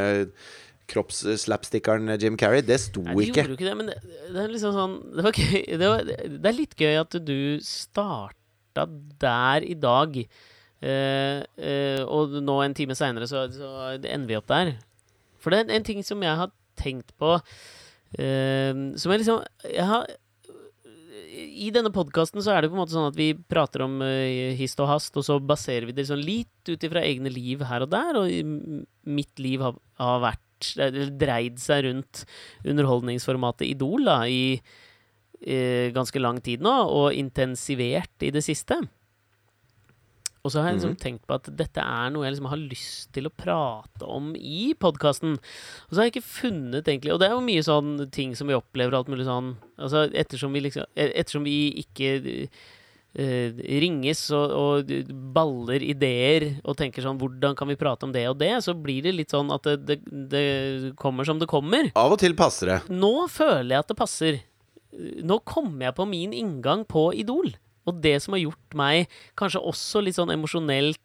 kroppsslapstickeren Jim Carrey. Det sto Nei, de ikke. gjorde jo ikke det, men det, det er liksom sånn Det var gøy. *laughs* Det, var, det er litt gøy at du starta der i dag. Eh, eh, og nå en time seinere så, så ender vi opp der. For det er en ting som jeg har tenkt på eh, Som jeg liksom jeg har, I denne podkasten så er det på en måte sånn at vi prater om eh, hist og hast, og så baserer vi det sånn litt ut ifra egne liv her og der. Og mitt liv har, har vært eller dreid seg rundt underholdningsformatet Idol da, i eh, ganske lang tid nå, og intensivert i det siste. Og så har jeg liksom tenkt på at dette er noe jeg liksom har lyst til å prate om i podkasten. Og så har jeg ikke funnet egentlig Og det er jo mye sånn ting som vi opplever, alt mulig sånn Altså ettersom vi liksom eh, Ettersom vi ikke eh, ringes og, og baller ideer og tenker sånn Hvordan kan vi prate om det og det? Så blir det litt sånn at det, det, det kommer som det kommer. Av og til passer det. Nå føler jeg at det passer. Nå kommer jeg på min inngang på Idol. Og det som har gjort meg kanskje også litt sånn emosjonelt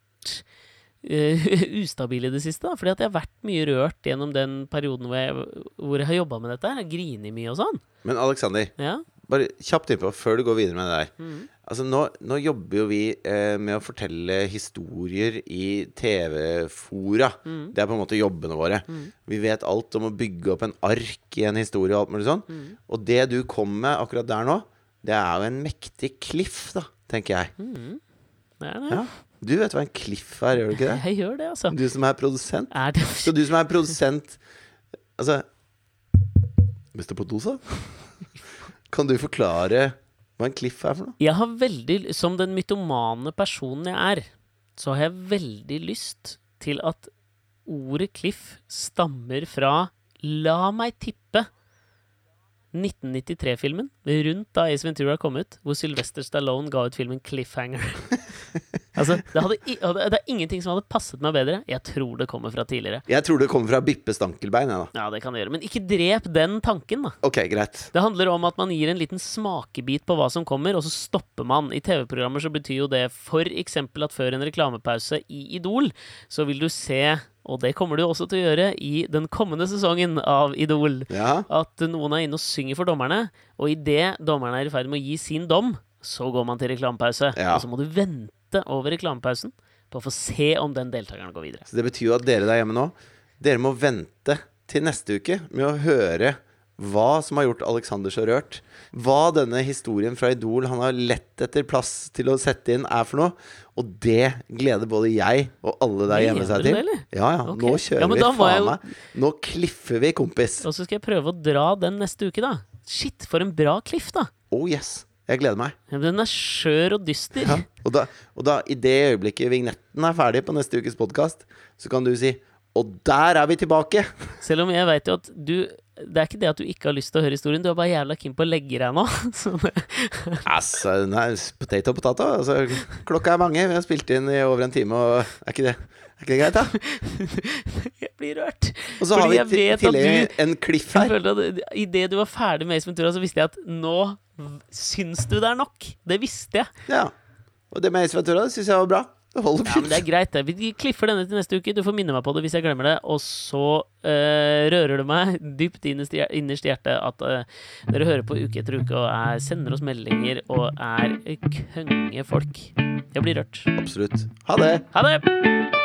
uh, *laughs* ustabil i det siste. da Fordi at jeg har vært mye rørt gjennom den perioden hvor jeg, hvor jeg har jobba med dette. her, Grinet mye og sånn. Men Alexander, Ja. bare kjapt innpå før du går videre med det der. Mhm. Altså nå, nå jobber jo vi eh, med å fortelle historier i TV-fora. Mm. Det er på en måte jobbene våre. Vi vet alt om å bygge opp en ark i en historie og alt mulig sånn. Mm. Og det du kom med akkurat der nå, det er jo en mektig cliff, da, tenker jeg. Mhm. Det er det. Ja. Du vet hva en cliff er, gjør du ikke det? *laughs* Jeg gjør det, altså. Du som er produsent. Er det Så du som er produsent Altså Mister på dosa? *laughs* Kan du forklare hva en cliff her for noe? Jeg har veldig, som den mytomane personen jeg er, så har jeg veldig lyst til at ordet cliff stammer fra, la meg tippe, 1993-filmen, rundt da Ace Ventura kom ut, hvor Sylvester Stallone ga ut filmen Cliffhanger. *laughs* altså, det, hadde, det er ingenting som hadde passet meg bedre. Jeg tror det kommer fra tidligere. Jeg tror det kommer fra Bippe Stankelbein. Ja. Ja, det kan det gjøre. Men ikke drep den tanken, da. Ok, greit. Det handler om at man gir en liten smakebit på hva som kommer, og så stopper man. I TV-programmer så betyr jo det f.eks. at før en reklamepause i Idol, så vil du se, og det kommer du også til å gjøre i den kommende sesongen av Idol, Ja. at noen er inne og synger for dommerne, og idet dommerne er i ferd med å gi sin dom, så går man til reklamepause. Ja. Og så må du vente over reklamepausen på å få se om den deltakeren går videre. Så det betyr jo at dere der hjemme nå, dere må vente til neste uke med å høre hva som har gjort Alexander så rørt. Hva denne historien fra Idol han har lett etter plass til å sette inn, er for noe. Og det gleder både jeg og alle der hjemme seg til. Ja, ja. Okay. Nå kjører Ja, vi faen jeg meg. Nå kliffer vi, kompis. Og så skal jeg prøve å dra den neste uke, da. Shit, for en bra kliff, da! Oh yes. Jeg gleder meg. Ja, men Den er skjør og dyster. Ja. Og, da, og da, i det øyeblikket vignetten er ferdig på neste ukes podkast, så kan du si Og der er vi tilbake! Selv om jeg veit jo at du Det er ikke det at du ikke har lyst til å høre historien, du er bare jævla keen på å legge deg nå. *laughs* Altså, nei, potato potato. Altså, klokka er mange. Vi har spilt inn i over en time, og er ikke det, er ikke det greit, da? *laughs* jeg blir rørt. Og så har Fordi vi i tillegg en cliff her. Idet du var ferdig med Ace Ventura, så visste jeg at nå syns du det er nok. Det visste jeg. Ja. Og det med Ace Ventura syns jeg var bra. Det holder Ja, men det er greit, det. Vi kliffer denne til neste uke. Du får minne meg på det hvis jeg glemmer det. Og så uh, rører det meg *laughs* dypt innerst i hjertet at uh, dere hører på uke etter uke og er, sender oss meldinger og er kongefolk. Jeg blir rørt. Absolutt. Ha det. Ha det!